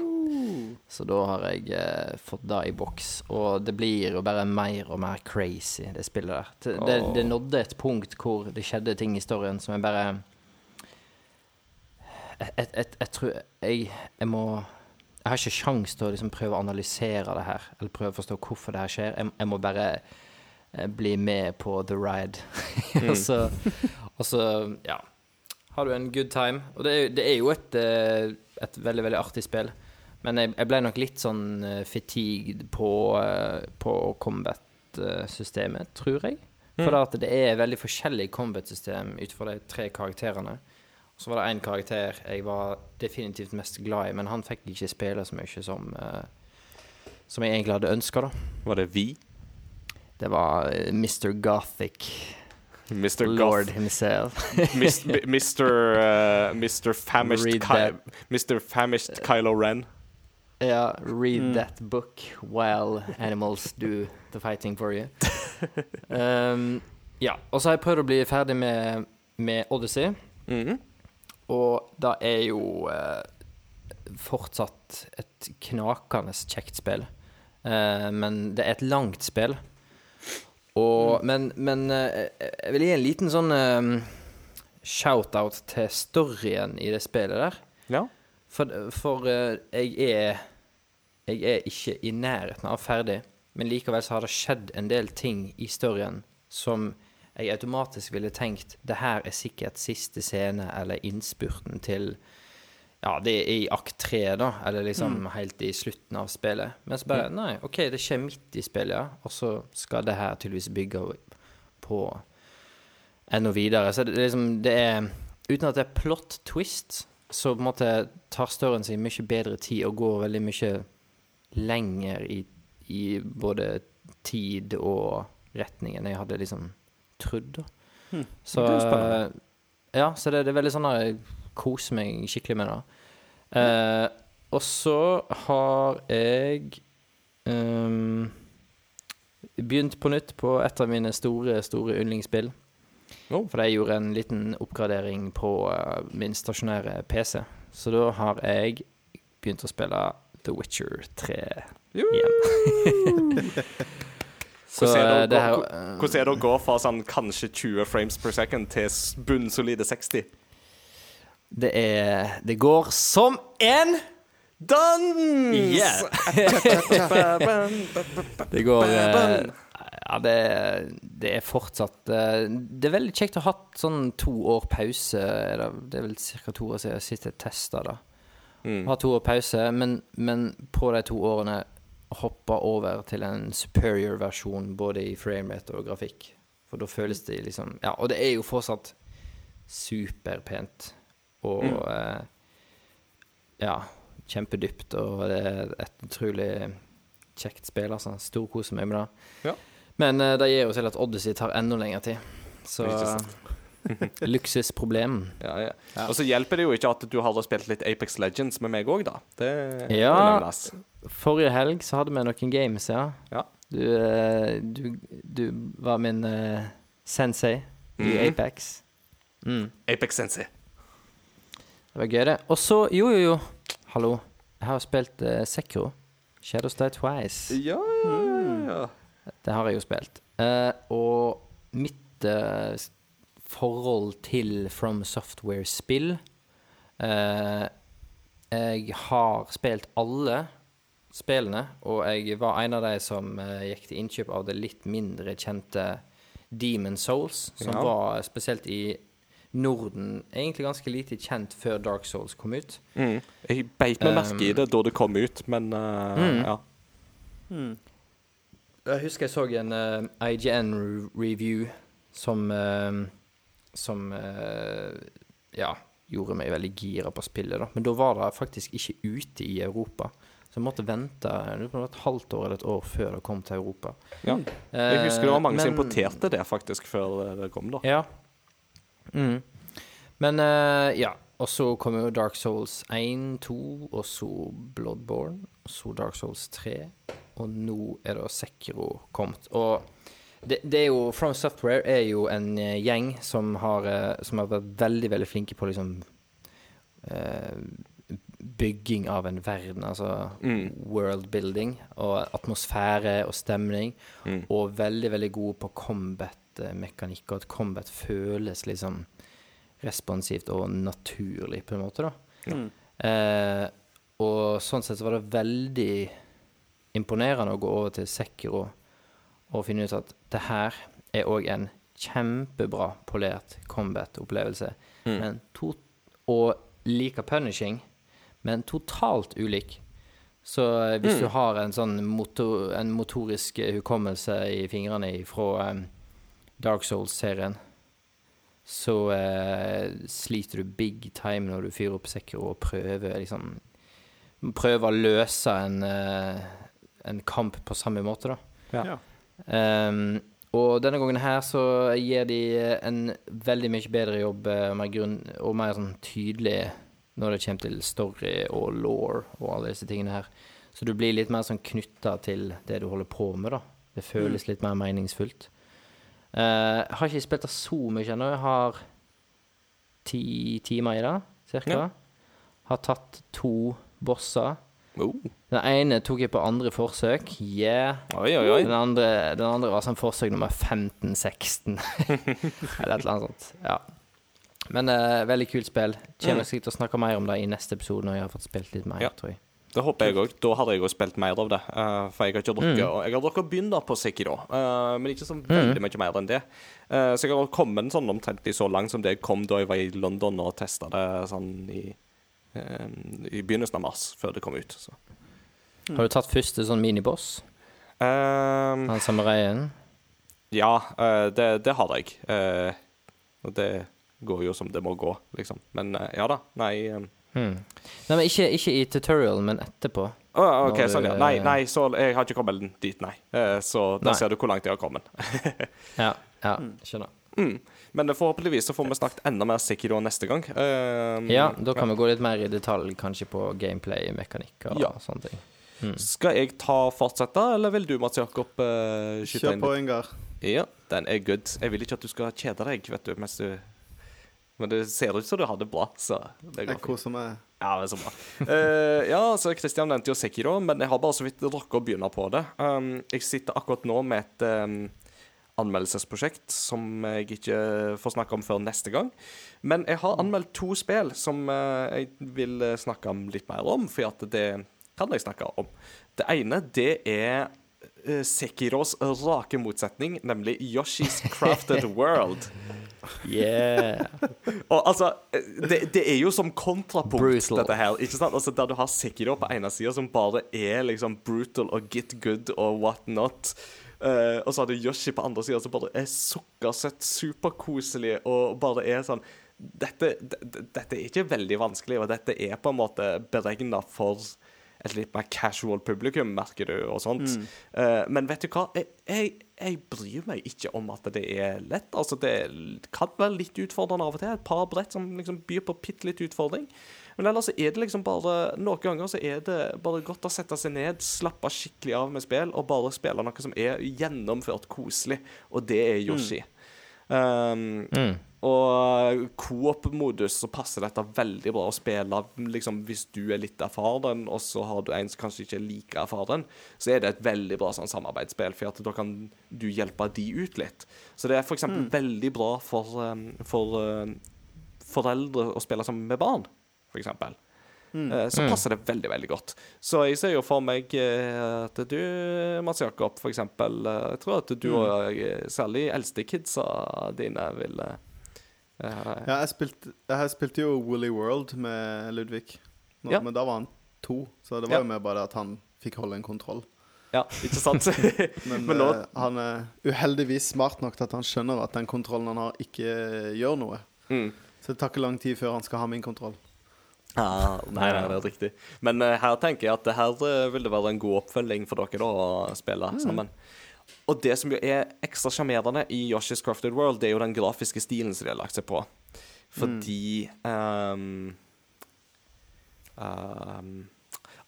Så da har jeg uh, fått det i boks. Og det blir jo bare mer og mer crazy, det spillet der. Det, det, det nådde et punkt hvor det skjedde ting i storyen som jeg bare Jeg, jeg, jeg, jeg tror jeg, jeg må Jeg har ikke sjans til å liksom prøve å analysere det her, eller prøve å forstå hvorfor det her skjer. Jeg, jeg må bare eh, bli med på the ride. og, så, og så, ja Har du en good time. Og det er, det er jo et, eh, et veldig, veldig artig spill. Men jeg, jeg ble nok litt sånn uh, fatigued på, eh, på combat-systemet, tror jeg. For at det er veldig forskjellig combat-system ut fra de tre karakterene. Så var det én karakter jeg var definitivt mest glad i, men han fikk ikke spille så mye som uh, Som jeg egentlig hadde ønska, da. Var det vi? Det var eh, Mr. Gothic. Mr. Lord Goth. himself. Mr. uh, Mr. Famished, Ky. Mr. Famished Kylo Ren. Ja, read that book while animals do the fighting for you. um, ja, og så har jeg prøvd å bli ferdig med, med Odyssey, Mhm. Og det er jo eh, fortsatt et knakende kjekt spill. Eh, men det er et langt spill. Og, Men, men eh, jeg vil gi en liten sånn shout-out til storyen i det spillet der. Ja. For, for jeg er Jeg er ikke i nærheten av ferdig, men likevel så har det skjedd en del ting i storyen som jeg automatisk ville tenkt det her er sikkert siste scene eller innspurten til Ja, det er i akt tre, da, eller liksom helt i slutten av spillet. Men så bare Nei, OK, det skjer midt i spillet, ja, og så skal det her tydeligvis bygge på enda videre. Så det, liksom, det er Uten at det er plot twist, så på en måte tar storyen sin mye bedre tid og går veldig mye lenger i, i både tid og retningen. jeg hadde liksom trodd. da. Så er. Ja, så det, det er veldig sånn at jeg koser meg skikkelig med det. Eh, og så har jeg um, begynt på nytt på et av mine store, store yndlingsspill. Oh. For jeg gjorde en liten oppgradering på uh, min stasjonære PC. Så da har jeg begynt å spille The Witcher 3 igjen. Så Hvordan er eh, det å gå- Hvordan er det å gå fra sånn kanskje 20 frames per second til bunnsolide 60? Det er Det går som en Dans! Yeah. Det går eh, Ja, det, det er fortsatt eh, Det er veldig kjekt å ha hatt sånn to år pause. Det, det er vel ca. to år siden jeg sist jeg testa det. Mm. Ha to år pause, men, men på de to årene hoppa over til en superior versjon både i framerate og grafikk. For da føles det liksom Ja, og det er jo fortsatt superpent. Og Mm. eh, ja, kjempedypt, og det er et utrolig kjekt spill, altså. Storkoser meg med det. Ja. Men eh, det gir jo til at Odyssey tar enda lengre tid. Så luksusproblem. Ja, ja. Og så hjelper det jo ikke at du har spilt litt Apex Legends med meg òg, da. Det Ja. Forrige helg så hadde vi noen games, ja. Ja. Du, eh, du, du var min uh, sensei i mm. Apex. Mm. Apex Sensei. Det var gøy, det. Og så, jo, jo, jo. Hallo. Jeg har spilt uh, Sekro. Shadows Die Twice. Ja, ja, ja, ja. Det har jeg jo spilt. Uh, og mitt eh, s- forhold til From Software-spill eh, Jeg har spilt alle spillene, og jeg var en av de som eh, gikk til innkjøp av det litt mindre kjente Demon Souls, som Ja. var spesielt i Norden egentlig ganske lite kjent før Dark Souls kom ut. Mm. Jeg beit meg merke i det da det kom ut, men uh, Mm. ja. Jeg husker jeg så en uh, IGN-review som eh, Som eh, ja, gjorde meg veldig gira på spillet, da. Men da var det faktisk ikke ute i Europa. Så jeg måtte vente et halvt år eller et år før det kom til Europa. ja. Jeg husker det var mange som Eh, men- importerte det faktisk før det kom, da. Ja. Mm. Men eh, ja. Og så kom jo Dark Souls 1, 2, og så Bloodborne, og så Dark Souls 3, og nå er da Sekiro kommet. Og det, det er jo From Software er jo en eh, gjeng som har, eh, som har vært veldig, veldig flinke på liksom uh, bygging av en verden, altså Mm. worldbuilding, og atmosfære og stemning, Mm. og veldig, veldig gode på combat-mekanikk, og at combat føles liksom responsivt og naturlig, på en måte, da. Mm. Uh, og sånn sett så var det veldig imponerende å gå over til Sekiro og finne ut at det her er òg en kjempebra polert combat-opplevelse. Mm. Men to, og like punishing, men totalt ulik. Så eh, hvis Mm. du har en sånn motor, en motorisk eh, hukommelse i fingrene fra um, Dark Souls-serien, så uh, sliter du big time når du fyrer opp Sekiro og prøver liksom Prøver å løse en, uh, en kamp på samme måte, da. Ja. Ja. Ehm, og denne gangen her så gir de en veldig mye bedre jobb eh, og mer, grunn, og mer sånn tydelig når det kommer til story og law og alle disse tingene her. Så du blir litt mer sånn knytta til det du holder på med, da. Det føles litt mer meningsfullt. Uh, har ikke spilt det så mye ennå. Jeg har ti timer i det, cirka. Ja. Har tatt to bosser. Oh. Den ene tok jeg på andre forsøk. Yeah. Oi, oi, oi. Den andre, den andre var sånn forsøk nummer 15-16. Eller et eller annet sånt. Ja. Men uh, veldig kult spill. Kommer sikkert til å snakke mer om det i neste episode når jeg har fått spilt litt mer, Ja. tror jeg. Det håper jeg òg. Da hadde jeg òg spilt mer av det. Uh, for jeg har ikke drukket og Jeg har drukket å begynne på Sekiro, uh, men ikke så veldig mye mer enn det. Uh, så jeg har kommet sånn omtrentlig så langt som det jeg kom da jeg var i London og testa det sånn i, i begynnelsen av mars, før det kom ut. Så. Har du tatt første sånn miniboss? Um, Han samuraien? ja, eh, det, det har jeg. Eh, og det går jo som det må gå, liksom. Men eh, ja da. Nei um. Hmm. Nei, men ikke, ikke i tutorial, men etterpå. Å, OK, sånn, ja. Nei, nei, så jeg har ikke kommet dit, nei. Så da Nei. ser du hvor langt jeg har kommet. Ja, ja skjønner. Mm. Men forhåpentligvis så får vi snakket enda mer Sekiro neste gang. Uh, Ja, da kan vi gå litt mer i detalj kanskje på gameplay, mekanikk og Ja. sånne ting. Hmm. Skal jeg ta fortsette, eller vil du, Mats Jakob, uh, skyte Kjør inn på. Ingar. Ja, den er good. Jeg vil ikke at du skal kjede deg, vet du, mens du Men det ser ut som du har det bra, så det går Jeg fint. koser meg. Ja, det er så bra. uh, ja, så Kristian nevnte jo Sekiro, men jeg har bare så vidt rukket å begynne på det. Um, jeg sitter akkurat nå med et um, anmeldelsesprosjekt som jeg ikke får snakke om før neste gang. Men jeg har anmeldt to spill som eh, jeg vil eh, snakke om litt mer om, for det kan jeg snakke om. Det ene, det er eh, Sekiros rake motsetning, nemlig Yoshi's Crafted World. Yeah. Og altså, det, det er jo som kontrapunkt, Brutal. dette her. Ikke sant? Altså, Der du har Sekiro på ene sida, som bare er liksom brutal og get good og what not. Eh, og så har du Yoshi på andre sida, som bare er sukkersøtt, superkoselig og bare er sånn dette, dette er ikke veldig vanskelig, og dette er på en måte beregna for et litt mer casual publikum, merker du, og sånt. Eh, men vet du hva? Jeg, jeg, jeg bryr meg ikke om at det er lett. Altså, det kan være litt utfordrende av og til. Et par brett som liksom byr på bitte litt utfordring. Men ellers er det liksom bare Noen ganger så er det bare godt å sette seg ned, slappe skikkelig av med spill, og bare spille noe som er gjennomført koselig, og det er Yoshi. Um, Mm. og coop-modus så passer dette veldig bra å spille liksom, hvis du er litt erfaren, og så har du en som kanskje ikke er like erfaren, så er det et veldig bra sånn, samarbeidsspill, for da kan du hjelpe de ut litt. Så det er for eksempel veldig bra for, um, for um, foreldre å spille sammen med barn, for eksempel. Eh, Så passer det veldig, veldig godt. Så jeg ser jo for meg eh, at du, Mats Jakob, for eksempel eh, Jeg tror at du og eh, særlig eldste kidsa dine vil eh, eh, Ja, jeg spilte, jeg spilte jo Woolly World med Ludvig, Nå, Ja. men da var han to. Så det var Ja. jo mer bare at han fikk holde en kontroll. Ja, ikke sant? Men, Men nå eh, han er uheldigvis smart nok til at han skjønner at den kontrollen han har, ikke gjør noe. mm. Så det tar ikke lang tid før han skal ha min kontroll. Ah, Nei, nei, det er riktig. Men uh, her tenker jeg at det her eh, vil det være en god oppfølging for dere da å spille sammen. Og det som jo er ekstra sjarmerende i Yoshi's Crafted World, det er jo den grafiske stilen som de har lagt seg på. Fordi mm. um, um,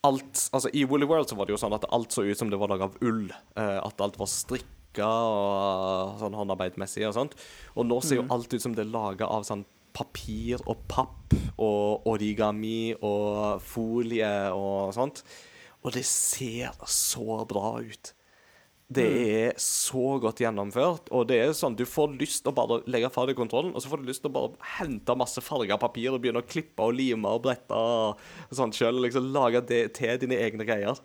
Alt Altså, i Woolly World så var det jo sånn at alt så ut som det var laget av ull. Uh, at alt var strikka og sånn håndarbeidmessig og sånt. Og nå ser jo alt ut som det er laga av sånn papir og papp og origami og folie og sånt. Og det ser så bra ut. Det er så godt gjennomført, og det er sånn du får lyst til å bare legge fra deg kontrollen, og så får du lyst til å bare hente masse farga papir og begynne å klippe og lime og brette og sånn sjøl, liksom lage det til dine egne greier.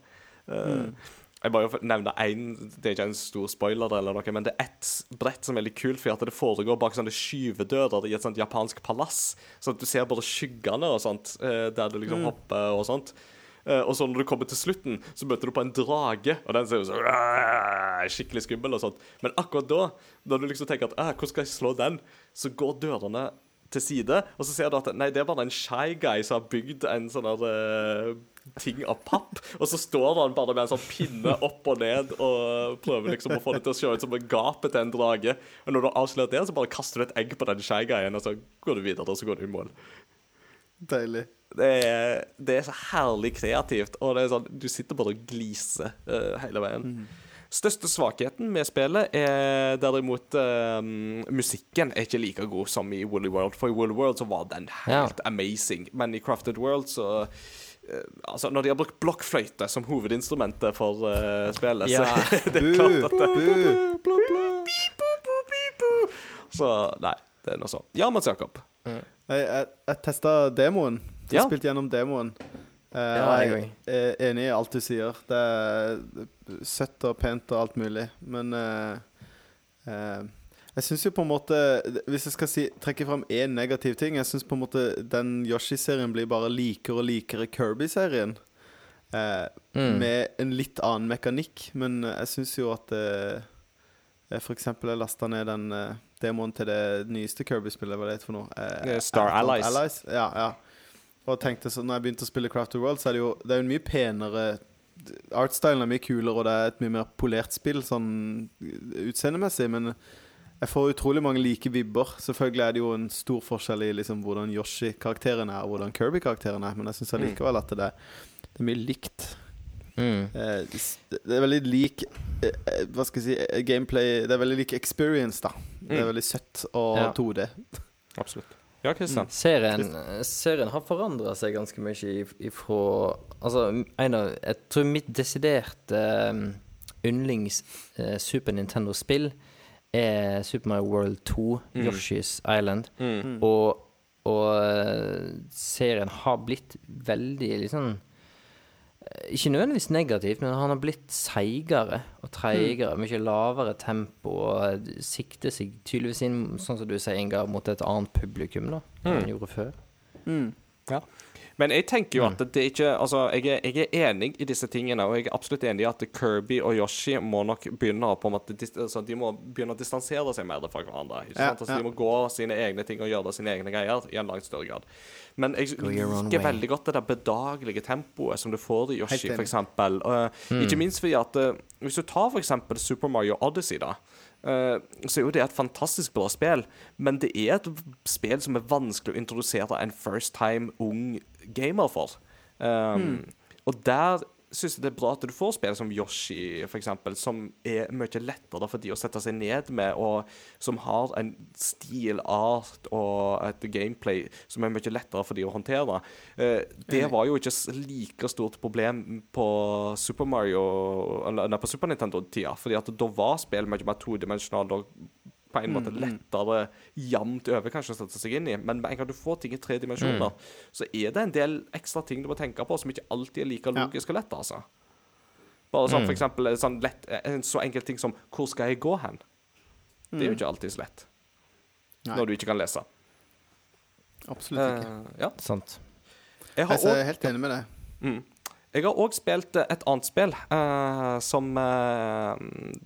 Eh, Jeg bare nevne én, det er ikke en stor spoiler, eller noe, men det er ett brett som er litt kult, for at det foregår bak sånne skyvedører i et sånt japansk palass. Så at du ser bare skyggene og sånt, eh, der du liksom hopper og sånt. Eh, og så når du kommer til slutten, så møter du på en drage, og den ser jo så skikkelig skummel og sånt. Men akkurat da, når du liksom tenker at «Ah, 'Hvordan skal jeg slå den?', så går dørene til side, og så ser du at nei, det er bare en shy guy som har bygd en sånn der eh, ting av papp, og så står han bare med en sånn pinne opp og ned og prøver liksom å få det til å se ut som en gapet til en drage. Og når du har avslørt det, så bare kaster du et egg på den shy og så går du videre, og så går du i mål. Deilig. Det er, det er så herlig kreativt, og det er sånn, du sitter bare og gliser uh, hele veien. Største svakheten med spillet er derimot um, musikken er ikke like god som i Woolly World. For i Woolly World så var den helt amazing, men i Crafted World så Altså, når de har brukt blokkfløyte som hovedinstrumentet for uh, spillet, Ja. så det er klart at det. Så nei, det er noe sånt. Ja, Mats Jakob. Jeg, jeg, jeg testa demoen. Jeg Ja. spilte gjennom demoen. Uh, Ja, jeg er enig i alt du sier. Det er søtt og pent og alt mulig. Men uh, eh, jeg syns jo på en måte Hvis jeg skal si, trekke fram én negativ ting Jeg syns på en måte den Yoshi-serien blir bare likere og likere Kirby-serien. Eh, Mm. Med en litt annen mekanikk. Men jeg syns jo at eh, For eksempel jeg lasta ned den eh, demoen til det nyeste Kirby-spillet. Hva det heter for noe? Eh, Eh, Star Allies. Allies. Ja, ja. Og tenkte så når jeg begynte å spille Craft of World, så er det jo Det er en mye penere Artstylen er mye kulere, og det er et mye mer polert spill sånn utseendemessig. Men jeg får utrolig mange like vibber. Selvfølgelig er det jo en stor forskjell i liksom hvordan Yoshi-karakteren er, og hvordan Kirby-karakteren er, men jeg syns allikevel at det, det er mye likt. Mm. Eh, det er veldig lik eh, eh, Hva skal jeg si Gameplay Det er veldig lik experience, da. Det er Mm. veldig søtt og Ja. 2D. Absolutt. Ja, Kristian. Serien, serien har forandra seg ganske mye ifra Altså, en av Jeg tror mitt desiderte um, yndlings uh, Super Nintendo-spill er Super Mario World 2, Mm. Yoshi's Island. Mm. Og, og eh, serien har blitt veldig liksom Ikke nødvendigvis negativt, men han har blitt seigere og treigere. Mye lavere tempo og sikter seg tydeligvis inn, sånn som du sier, Ingar, mot et annet publikum da enn han gjorde før. Mm. Men jeg tenker jo at det ikke Altså, jeg er, jeg er enig i disse tingene, og jeg er absolutt enig i at Kirby og Yoshi må nok begynne på en måte altså, De må begynne å distansere seg mer fra hverandre. Ikke sant? Altså. De må gå sine egne ting og gjøre sine egne greier i en langt større grad. Men jeg liker veldig godt det der bedagelige tempoet som du får i Yoshi, f.eks. Uh, eksempel. Uh, Ikke minst fordi at uh, Hvis du tar eksempel Super Mario Odyssey, da. Uh, så er jo det et fantastisk bra spill, men det er et spill som er vanskelig å introdusere en first time ung gamer for. Um, Og der syns det er bra at du får spill som Yoshi, eksempel, som er mye lettere for de å sette seg ned med, og som har en stil, art og et gameplay som er mye lettere for de å håndtere. Eh, det var jo ikke like stort problem på Super Mario eller, på Super Nintendo-tida, fordi at da var spill mye mer todimensjonale på en måte lettere jevnt over kanskje å sette seg inn i. Men med en gang du får ting i tre dimensjoner, så er det en del ekstra ting du må tenke på som ikke alltid er like Ja. logisk og lett, altså. Bare sånn for eksempel en sånn lett, en så enkel ting som 'Hvor skal jeg gå hen?' Det er jo ikke alltid så lett Nei. når du ikke kan lese. Absolutt ikke. Eh, ja. Sant. Jeg har Jeg er også- helt enig med deg. Mm. Jeg har òg spilt eh, et annet spill uh, som uh,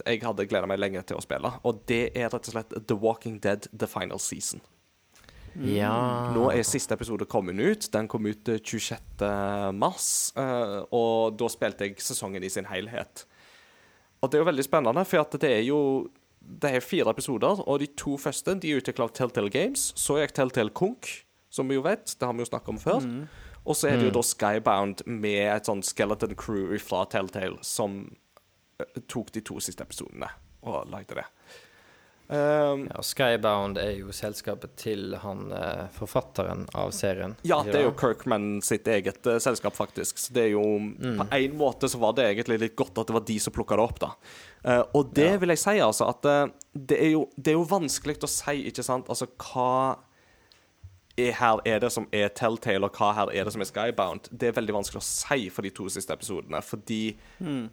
jeg hadde gleda meg lenge til å spille. Og det er rett og slett The Walking Dead The Final Season. Ja Nå er siste episode kommet ut. Den kom ut eh, 26. mars. eh, og da spilte jeg sesongen i sin helhet. Og det er jo veldig spennende, for at det er jo Det er fire episoder, og de to første de er utvikla av Telltale Games. Så gikk Telltale Konk, som vi jo vet. Det har vi jo snakket om før. Og så er det jo da Skybound med et sånn skeleton crew fra Telltale som eh, tok de to siste episodene og lagde det. Um, Ja, Skybound er jo selskapet til han eh, forfatteren av serien. Ja, det er jo Kirkman sitt eget uh, selskap, faktisk. Så det er jo På en måte så var det egentlig litt godt at det var de som plukka det opp, da. Uh, og det Ja. vil jeg si, altså, at uh, det, er jo, det er jo vanskelig å si, ikke sant, altså hva her er det som er Telltale, og hva her er det som er Skybound? Det er veldig vanskelig å si for de to siste episodene, fordi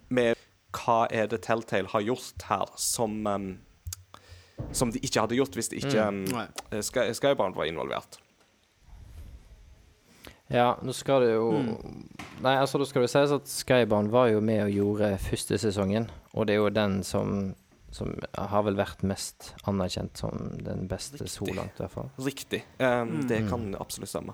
med hva er det Telltale har gjort her som um, som de ikke hadde gjort hvis det ikke em, Nei. eh, Sky, Skybound var involvert. Ja, nå skal det jo Nei, altså da skal det sies at Skybound var jo med og gjorde første sesongen, og det er jo den som som har vel vært mest anerkjent som den beste så langt, i hvert fall. Riktig. Um, Det kan absolutt stemme.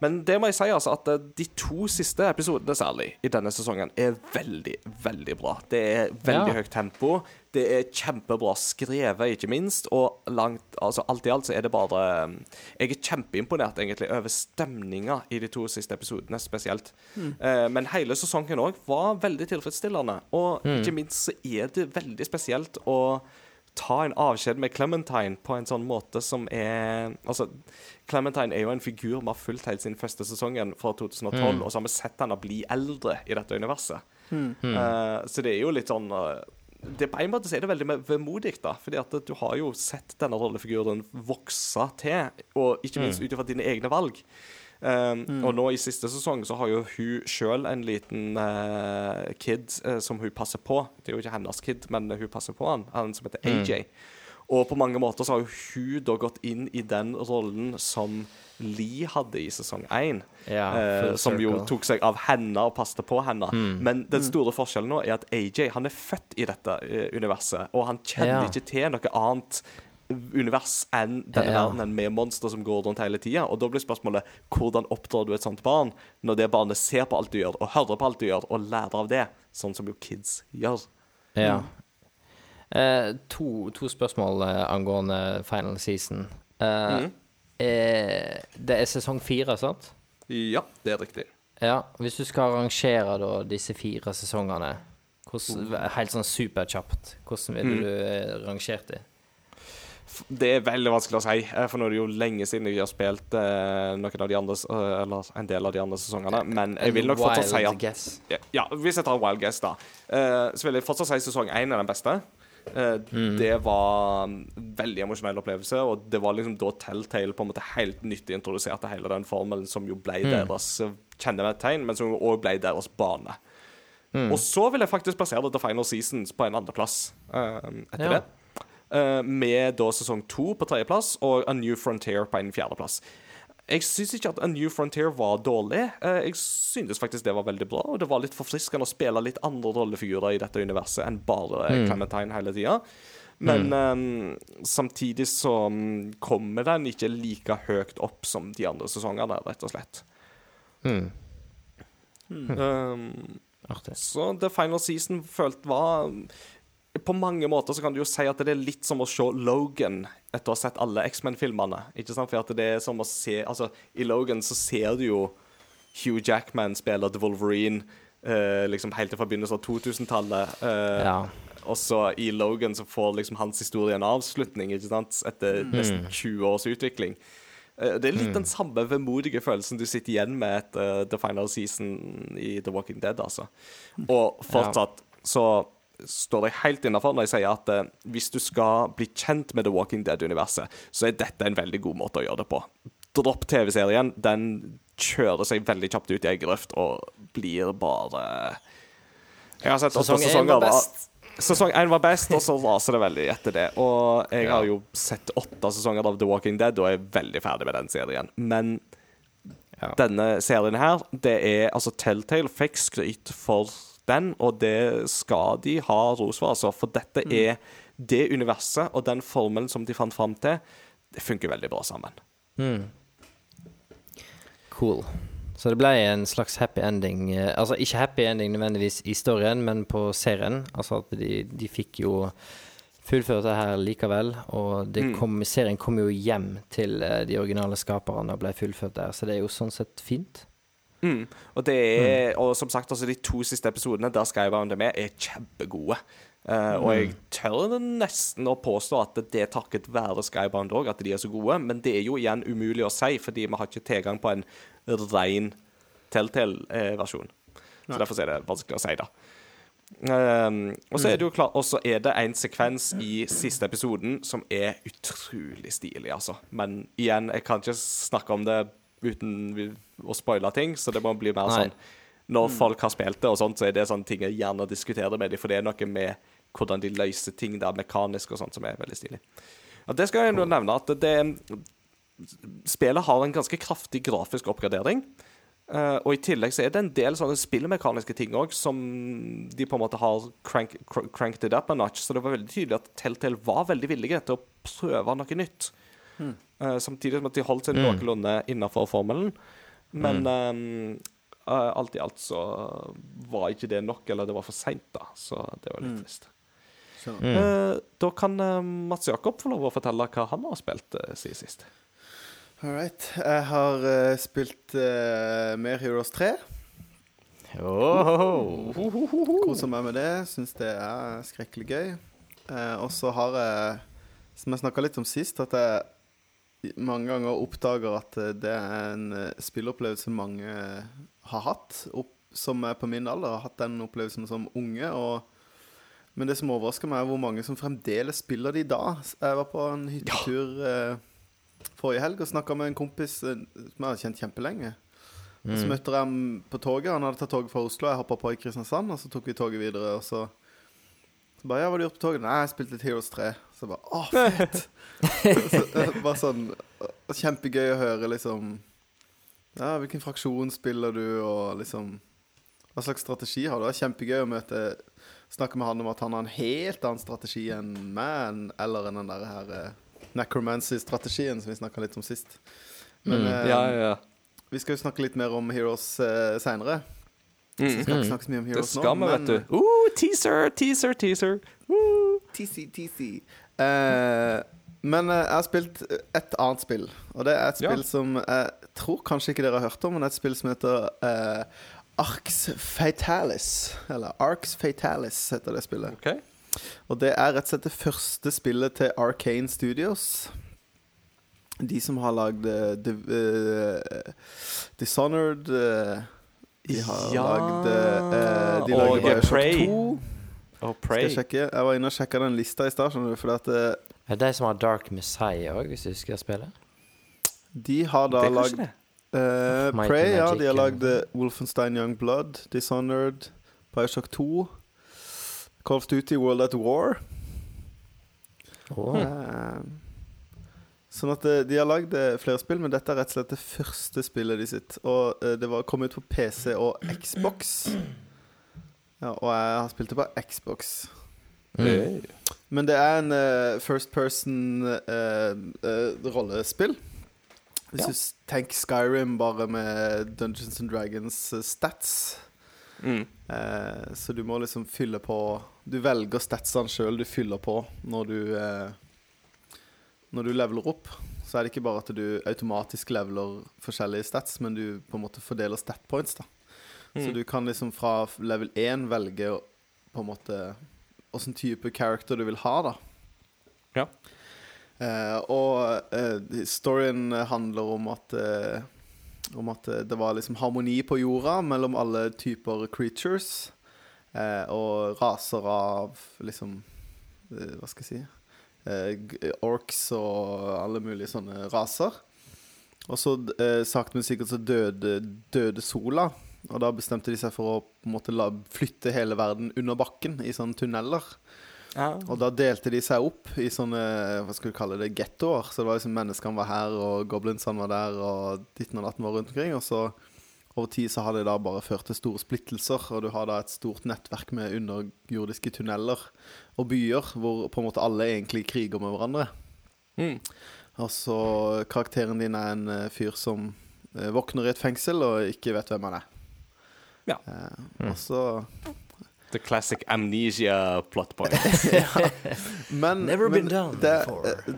Men det må jeg si, altså, at eh, de to siste episodene særlig i denne sesongen er veldig, veldig bra. Det er veldig Ja. høyt tempo. Det er kjempebra skrevet, ikke minst. Og langt, altså alt i alt så er det bare um, Jeg er kjempeimponert egentlig over stemninga i de to siste episodene spesielt. Eh, men hele sesongen òg var veldig tilfredsstillende. Og ikke minst så er det veldig spesielt å ta en avskjed med Clementine på en sånn måte som er Altså, Clementine er jo en figur vi har fulgt helt siden første sesongen fra 2012, Mm. og så har vi sett henne bli eldre i dette universet. Mm. Uh, så det er jo litt sånn eh, det På en måte så er det veldig vemodig, da. Fordi at du har jo sett denne rollefiguren vokse til, og ikke minst ut ifra dine egne valg. Um, Og nå i siste sesong så har jo hun sjøl en liten uh, kid uh, som hun passer på. Det er jo ikke hennes kid, men hun passer på han, han som heter AJ. Og på mange måter så har jo hun da gått inn i den rollen som Lee hadde i sesong én. Ja, eh, som jo tok seg av henne og passet på henne. Mm. Men den store forskjellen nå er at AJ han er født i dette eh, universet, og han kjenner Ja. ikke til noe annet univers enn denne Ja. verdenen med monstre som går rundt hele tida. Og da blir spørsmålet hvordan oppdrar du et sånt barn når det barnet ser på alt du gjør, og hører på alt du gjør, og lærer av det, sånn som jo kids gjør. Ja. Eh, to, to spørsmål eh, angående final season. Eh, mm. er, det er sesong fire, sant? Ja, det er riktig. Ja. Hvis du skal rangere da disse fire sesongene, hvordan, helt sånn superkjapt, hvordan ville mm. du eh, rangert dem? Det er veldig vanskelig å si, eh, for nå er det jo lenge siden jeg har spilt eh, noen av de andre, eh, eller en del av de andre sesongene. Men jeg vil nok fortsatt si at. Ja, Ja, hvis jeg tar Wild Guess, da, eh, så vil jeg fortsatt si sesong én er den beste. Eh, Det var en veldig emosjonell opplevelse, og det var liksom da Telltale på en måte helt nyttig introduserte hele den formelen som jo ble deres eh, kjennetegn, men som òg ble deres bane. Og så vil jeg faktisk plassere det til Final Seasons på en andreplass uh, etter Ja. det. Uh, med da sesong to på tredjeplass og A New Frontier på en fjerdeplass. Jeg syns ikke at A New Frontier var dårlig. Eh, jeg synes faktisk det var veldig bra, og det var litt forfriskende å spille litt andre rollefigurer i dette universet enn bare Clementine hele tida. Men eh, samtidig så mm, kommer den ikke like høyt opp som de andre sesongene, rett og slett. Mm. Um, Artig. så The Final Season følt var På mange måter så kan du jo si at det er litt som å se Logan etter å ha sett alle X-Men-filmene. Ikke sant? For at det er som å se Altså, i Logan så ser du jo Hugh Jackman spiller The Wolverine eh, liksom helt fra begynnelsen av 2000-tallet. eh, Ja. Og så i Logan så får liksom hans historie en avslutning, ikke sant? Etter nesten 20 års utvikling. Eh, Det er litt den samme vemodige følelsen du sitter igjen med etter The Final Season i The Walking Dead, altså. Og fortsatt så står jeg helt innafor når jeg sier at eh, hvis du skal bli kjent med The Walking Dead-universet, så er dette en veldig god måte å gjøre det på. Dropp TV-serien. Den kjører seg veldig kjapt ut i ei grøft og blir bare Jeg har sett åtte Sesong sesonger. var best. Sesong én var best, og så raser det veldig etter det. Og jeg Ja. har jo sett åtte sesonger av The Walking Dead og er veldig ferdig med den serien. Men Ja. denne serien her, det er altså Telltale fikk skryt for den, og det skal de ha ros for, altså. For dette er det universet og den formelen som de fant fram til, det funker veldig bra sammen. Mm. Cool. Så det ble en slags happy ending. eh, Altså ikke happy ending nødvendigvis i storyen, men på serien. Altså at de, de fikk jo fullført det her likevel. Og det Mm. kom, serien kom jo hjem til eh, de originale skaperne og ble fullført der, så det er jo sånn sett fint. Mm. Og det er, og som sagt, altså de to siste episodene der Skybound er med, er kjempegode. Eh, Og jeg tør nesten å påstå at det er takket være Skybound òg, at de er så gode. Men det er jo igjen umulig å si, fordi vi har ikke tilgang på en ren Telltale-versjon. Så derfor er det vanskelig å si, da. Um, og så er det jo klart Og så er det en sekvens i siste episoden som er utrolig stilig, altså. Men igjen, jeg kan ikke snakke om det uten å spoile ting, så det må bli mer Nei. sånn Når folk har spilt det, og sånt, så er det sånne ting jeg gjerne diskuterer med dem, for det er noe med hvordan de løser ting der mekanisk og sånt som er veldig stilig. Og det skal jeg nå nevne at det Spillet har en ganske kraftig grafisk oppgradering. Uh, og i tillegg så er det en del sånne spillmekaniske ting òg som de på en måte har crank, cr cranked it up a notch. Så det var veldig tydelig at Telltale var veldig villige til å prøve noe nytt. Eh, samtidig som at de holdt seg Mm. noenlunde innafor formelen. Men eh, uh, alt i alt så var ikke det nok, eller det var for seint, da. Så det var litt Mm. trist. Mm. Eh, da kan Mats Jakob få lov å fortelle hva han har spilt uh, siden sist. All right. Jeg har spilt uh, Mer Heroes 3. Oh. Koser meg med det. Syns det er skrekkelig gøy. Eh, og så har jeg, som jeg snakka litt om sist, at jeg mange ganger oppdager at eh, det er en eh, spillopplevelse mange eh, har hatt, opp, som er på min alder, har hatt den opplevelsen som unge. og men det som overrasker meg, er hvor mange som fremdeles spiller det i dag. Jeg var på en hyttetur eh, forrige helg og snakka med en kompis eh, som jeg har kjent kjempelenge. Og så møtte jeg ham på toget. Han hadde tatt toget fra Oslo. Jeg hoppa på i Kristiansand, og så tok vi toget videre. Og så bare 'Ja, hva har du gjort på toget?' 'Nei, jeg spilte litt Heroes 3'. Så jeg bare 'Å, fett'. så, eh, bare sånn eh, Kjempegøy å høre, liksom Ja, hvilken fraksjon spiller du, og liksom Hva slags strategi har du? Det var kjempegøy å møte Snakke med han om at han har en helt annen strategi enn meg, eller enn den der her eh, necromancy-strategien som vi snakka litt om sist. Men mm, Ja, ja, ja. vi skal jo snakke litt mer om Heroes uh, seinere. Så Mm. skal ikke snakke så mye om Heroes nå. skal vi, vet du. Uh, teaser, teaser, teaser. Uh. TC, TC. Eh, men eh, jeg har spilt et annet spill. Og det er et Ja. spill som jeg tror kanskje ikke dere har hørt om, men det er et spill som heter uh, Arx Fatalis. Eller Arx Fatalis heter det spillet. OK. Og det er rett og slett det første spillet til Arcane Studios. De som har lagd uh, Dishonored eh, De har Ja. lagd eh, De Og lager Bioshock Prey. 2. Og Skal jeg sjekke? Jeg var inne og sjekka den lista i stad, eh, Er det de som har Dark Messiah òg, hvis du husker spillet? de har da lagd det. eh, Prey, ja. De har lagd eh, Wolfenstein Young Blood, Dishonored, Bioshock 2, Call of Duty World at War. Oh. Eh, sånn at eh, de har lagd eh, flere spill, men dette er rett og slett det første spillet de sitt. Og eh, det var kom ut på PC og Xbox. Ja, og jeg har spilt det på Xbox. Mm. Men det er en uh, first person-rollespill. Uh, rollespill. Hvis Ja. du tenker Skyrim bare med Dungeons and Dragons eh, stats. Mm. Eh, så du må liksom fylle på Du velger statsene sjøl du fyller på når du eh, Når du leveler opp. Så er det ikke bare at du automatisk leveler forskjellige stats, men du på en måte fordeler stat points. da Så Mm. du kan liksom fra level 1 velge på en måte åssen type character du vil ha, da. Ja. Eh, og eh, storyen handler om at eh, Om at eh, det var liksom harmoni på jorda mellom alle typer creatures. Eh, og raser av liksom eh, Hva skal jeg si Orcs og alle mulige sånne raser. Og så eh, sakte, men sikkert så døde, døde sola. Og da bestemte de seg for å på en måte la, flytte hele verden under bakken i sånne tunneler. Ja. Og da delte de seg opp i sånne hva skal vi kalle det, gettoer. Så det var liksom menneskene var her, og goblinsene var der, og ditten og datten var rundt omkring. Og så over tid så har det da bare ført til store splittelser, og du har da et stort nettverk med underjordiske tunneler og byer hvor på en måte alle egentlig kriger med hverandre. Mm. Altså, karakteren din er en eh, fyr som eh, våkner i et fengsel og ikke vet hvem han er. Ja. Eh, og så The classic amnesia plot point. Men Never men been done det, before.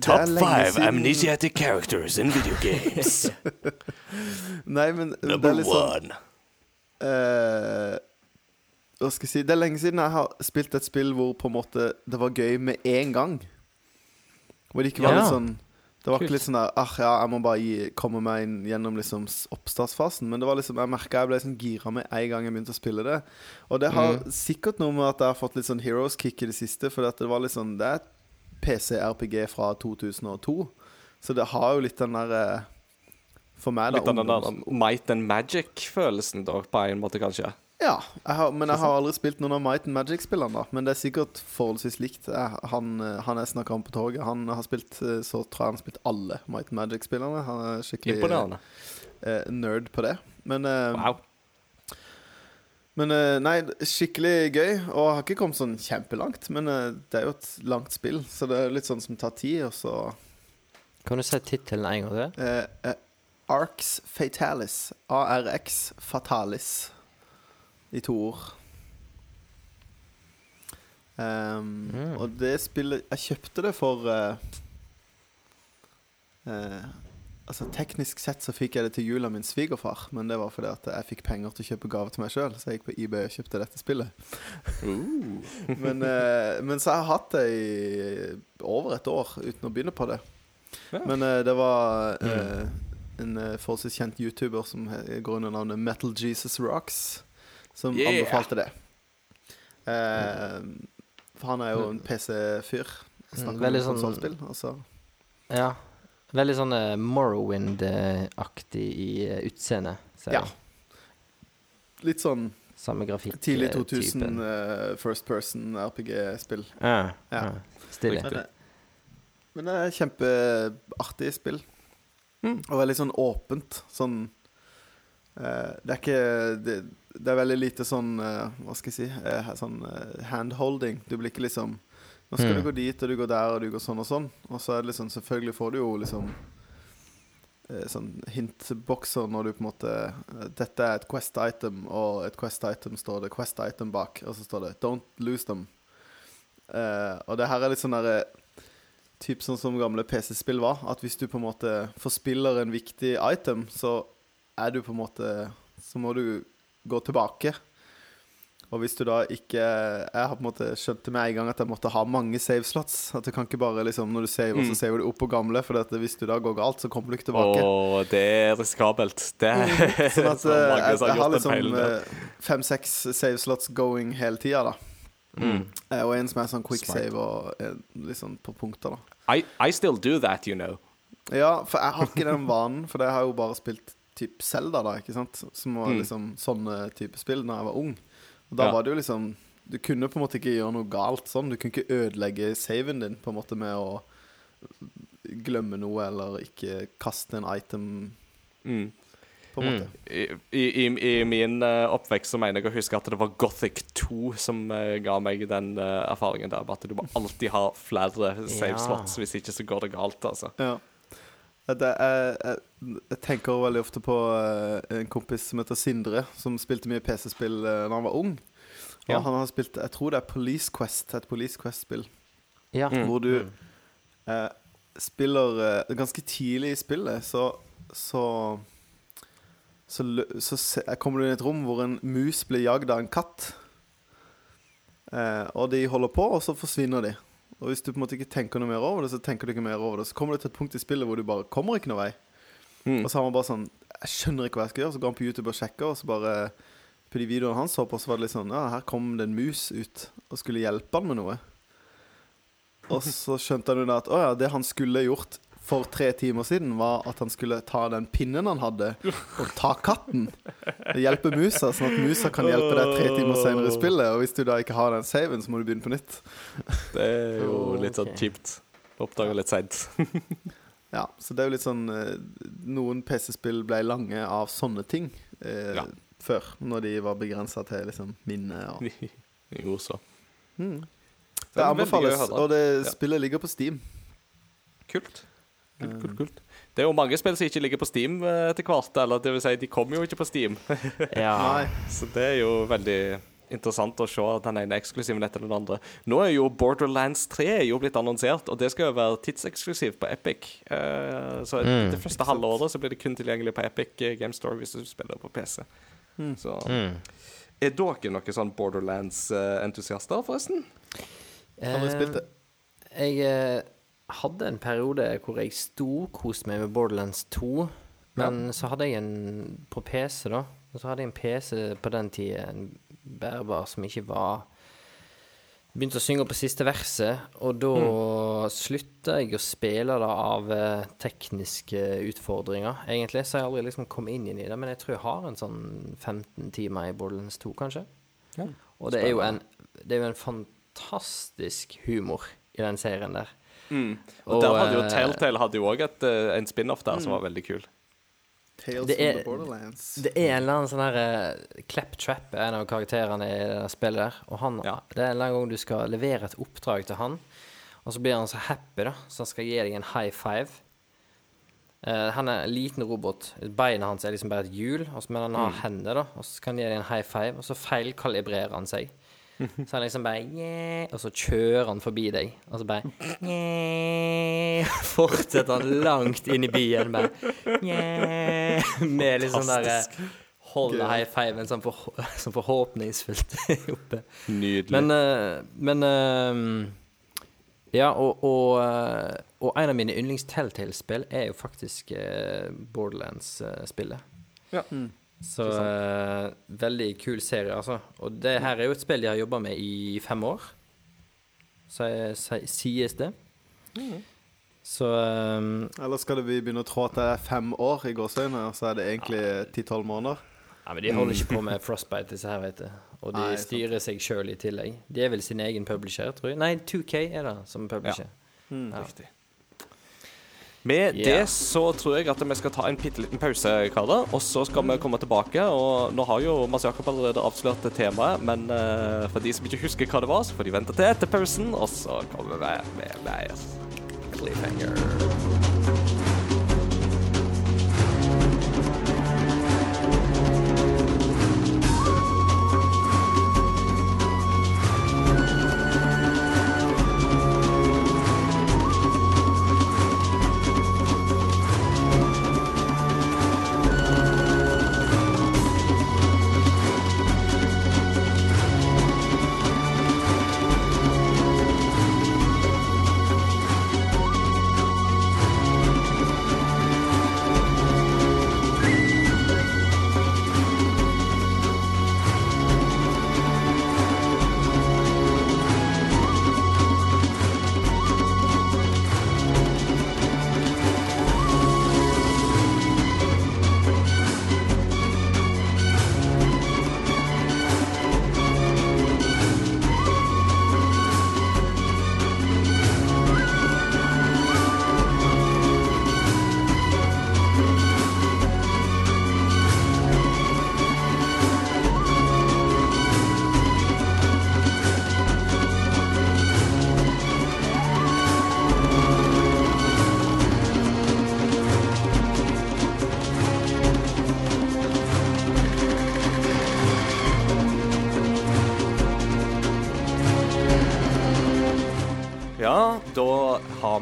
Top er lenge five siden- amnesiatic characters in video games. Nei, men det er litt sånn one. eh, Hva skal jeg si Det er lenge siden jeg har spilt et spill hvor på en måte det var gøy med en gang. Hvor det ikke var Ja. litt sånn Det var Kult. ikke litt sånn der Ah, ja, jeg må bare gi, komme meg inn gjennom liksom oppstartsfasen. Men det var liksom jeg merka jeg ble sånn gira med en gang jeg begynte å spille det. Og det har Mm. sikkert noe med at jeg har fått litt sånn heroes-kick i det siste. For det var litt sånn Det er et PC-RPG fra 2002. Så det har jo litt den der eh, For meg, da Litt av den der Might and Magic-følelsen, da, på en måte, kanskje. Ja, jeg har, men jeg har aldri spilt noen av Might and Magic-spillene. da Men det er sikkert forholdsvis likt. Han, eh, han jeg snakka om på toget, han har spilt eh, Så tror jeg han har spilt alle Might and Magic-spillene. Han er skikkelig Imponerende. eh, nerd på det. Men, eh, Wow. Men eh, nei, skikkelig gøy. Og har ikke kommet sånn kjempelangt. Men eh, det er jo et langt spill, så det er litt sånn som tar tid. Og så Kan du si tittelen en gang til? eh, eh, Arx Fatalis. ARX Fatalis. I to ord. Um, Mm. Og det spillet Jeg kjøpte det for uh, eh, Altså Teknisk sett så fikk jeg det til jul av min svigerfar, men det var fordi at jeg fikk penger til å kjøpe gave til meg sjøl, så jeg gikk på eBay og kjøpte dette spillet. men, eh, men så har jeg hatt det i over et år uten å begynne på det. Ja. Men eh, det var eh, en eh, forholdsvis kjent YouTuber som går under navnet Metal Jesus Rocks, som Yeah. anbefalte det. Eh, for han er jo en PC-fyr. Mm, Snakker om sånn- konsollspill. Altså. Ja. Veldig sånn eh, Morrowind-aktig i uh, utseendet. Ja. Litt sånn Samme grafikk. tidlig eh, 2000 typen. eh, first person RPG-spill. Ja. Ja. ja. Stilig. Men, det- men det er kjempeartig spill. Mm. Og veldig sånn åpent. Sånn uh, Det er ikke det, det er veldig lite sånn uh, Hva skal jeg si uh, Sånn eh, handholding. Du blir ikke liksom Nå skal Mm. du gå dit, og du går der, og du går sånn og sånn. Og så er det liksom Selvfølgelig får du jo liksom eh, sånn hintbokser når du på en måte eh, Dette er et Quest item, og et Quest item står det Quest item bak, og så står det Don't lose them. Eh, og det her er litt sånn derre Typ sånn som gamle PC-spill var. At hvis du på en måte forspiller en viktig item, så er du på en måte Så må du gå tilbake. Og hvis du da ikke Jeg har på en måte skjønte med en gang at jeg måtte ha mange save slots. At du kan ikke bare liksom Når du saver, Mm. så saver du opp på gamle. For at hvis du da går galt, så kommer du ikke tilbake. Åh, det er risikabelt. Det er Sånn at så eh, mange jeg, jeg har liksom eh, fem-seks save slots going hele tida, da. Mm. Eh, Og en som er sånn quick Smart. save og eh, litt sånn på punkter, da. I, I still do that, you know. Ja, for jeg har ikke den vanen, for jeg har jo bare spilt typ Zelda, da, ikke sant? Som var Mm. liksom sånne type spill da jeg var ung. Og da Ja. var det jo liksom Du kunne på en måte ikke gjøre noe galt sånn. Du kunne ikke ødelegge saven din på en måte med å glemme noe eller ikke kaste en item, Mm. på en Mm. I, i, I min uh, oppvekst så mener jeg å huske at det var Gothic 2 som uh, ga meg den uh, erfaringen der. At du må alltid ha flere save Ja. hvis ikke så går det galt, altså. Ja. Det er, jeg, jeg tenker veldig ofte på eh, en kompis som heter Sindre, som spilte mye PC-spill da han var ung. Og Ja. han har spilt Jeg tror det er Police Quest, et Police Quest-spill. Ja. Mm. Hvor du Mm. eh, spiller eh, Ganske tidlig i spillet, så Så så, så se, kommer du inn i et rom hvor en mus blir jagd av en katt. Eh, og de holder på, og så forsvinner de. Og hvis du på en måte ikke tenker noe mer over det, så tenker du ikke mer over det. Så kommer du til et punkt i spillet hvor du bare kommer ikke noe vei. Mm. Og så har man bare sånn Jeg skjønner ikke hva jeg skal gjøre. Så går han på YouTube og sjekker, og så bare På de videoene han så på, så var det litt sånn Ja, her kom det en mus ut og skulle hjelpe han med noe. Og så skjønte han jo da at å ja, det han skulle gjort for tre timer siden, var at han skulle ta den pinnen han hadde, og ta katten. Hjelpe musa, sånn at musa kan hjelpe deg tre timer senere i spillet. Og hvis du da ikke har den saven, så må du begynne på nytt. Det er jo litt sånn kjipt. Oppdaga litt seint. Ja, så det er jo litt sånn eh, Noen PC-spill ble lange av sånne ting eh, Ja. før, når de var begrensa til liksom minne og jo, så. mm. Det anbefales, og det spillet ligger på Steam. Kult. Kult, kult, kult. Det er jo mange spill som ikke ligger på Steam eh, etter hvert. Eller det vil si, de kommer jo ikke på Steam. ja. Så det er jo veldig interessant å se den ene eksklusiven etter den andre. Nå er jo Borderlands 3 er jo blitt annonsert, og det skal jo være tidseksklusivt på Epic. Uh, så Mm. det første halve året så blir det kun tilgjengelig på Epic eh, Game Store hvis du spiller på PC. Mm. Så Mm. er dere noen sånn Borderlands-entusiaster, forresten? Har dere spilt det. Jeg eh, hadde en periode hvor jeg storkoste meg med Borderlands 2. Men så hadde jeg en på PC, da. Og så hadde jeg en PC på den tida, en bærbar, som ikke var Begynte å synge på siste verset, og da slutta jeg å spille det av eh, tekniske utfordringer, egentlig. Så jeg har aldri liksom kommet inn i det. Men jeg tror jeg har en sånn 15 timer i Borderlands 2, kanskje. Ja. Og det er, jo en, det er jo en fantastisk humor i den serien der. Mm. Og, der hadde jo eh, Telltale hadde jo òg en spin-off der som Mm. var veldig kul. Tales Det from er- the Borderlands. Det er en eller annen sånn her eh, Claptrap er en av karakterene i det spillet der. Og han, Ja. det er en eller annen gang du skal levere et oppdrag til han, og så blir han så happy, da, så han skal gi deg en high five. Uh, han er en liten robot. Beina hans er liksom bare et hjul, og så- men han har Mm. hender, da. Og så kan han gi deg en high five, og så feilkalibrerer han seg. Så han liksom bare yeah, Og så kjører han forbi deg, og så bare yeah, Fortsetter han langt inn i byen, bare yeah, Med litt sånn derre Holder high fiven sånn, for, sånn forhåpningsfullt oppe. Nydelig. Men, eh, men eh, Ja, og, og, eh, og en av mine yndlings Telltale-spill er jo faktisk Borderlands-spillet. Ja. Så uh, veldig kul serie, altså. Og det her er jo et spill de har jobba med i fem år, så, så, sies det. Så um, Eller skal det vi begynne å det er fem år i gåseøyne, og så er det egentlig ti-tolv måneder? Nei, men de holder ikke på med Frostbite, disse her, vet du. Og de Nei, sant. styrer seg sjøl i tillegg. De er vel sin egen publisher, tror jeg. Nei, 2K er det som publisher. Ja. Riktig. Med yeah. det så tror jeg at vi skal ta en bitte liten pause, karer. Og så skal vi komme tilbake. Og nå har jo Mads Jakob allerede avslørt temaet, men uh, for de som ikke husker hva det var, så får de vente til etter pausen, og så kommer vi med mer cliffhanger.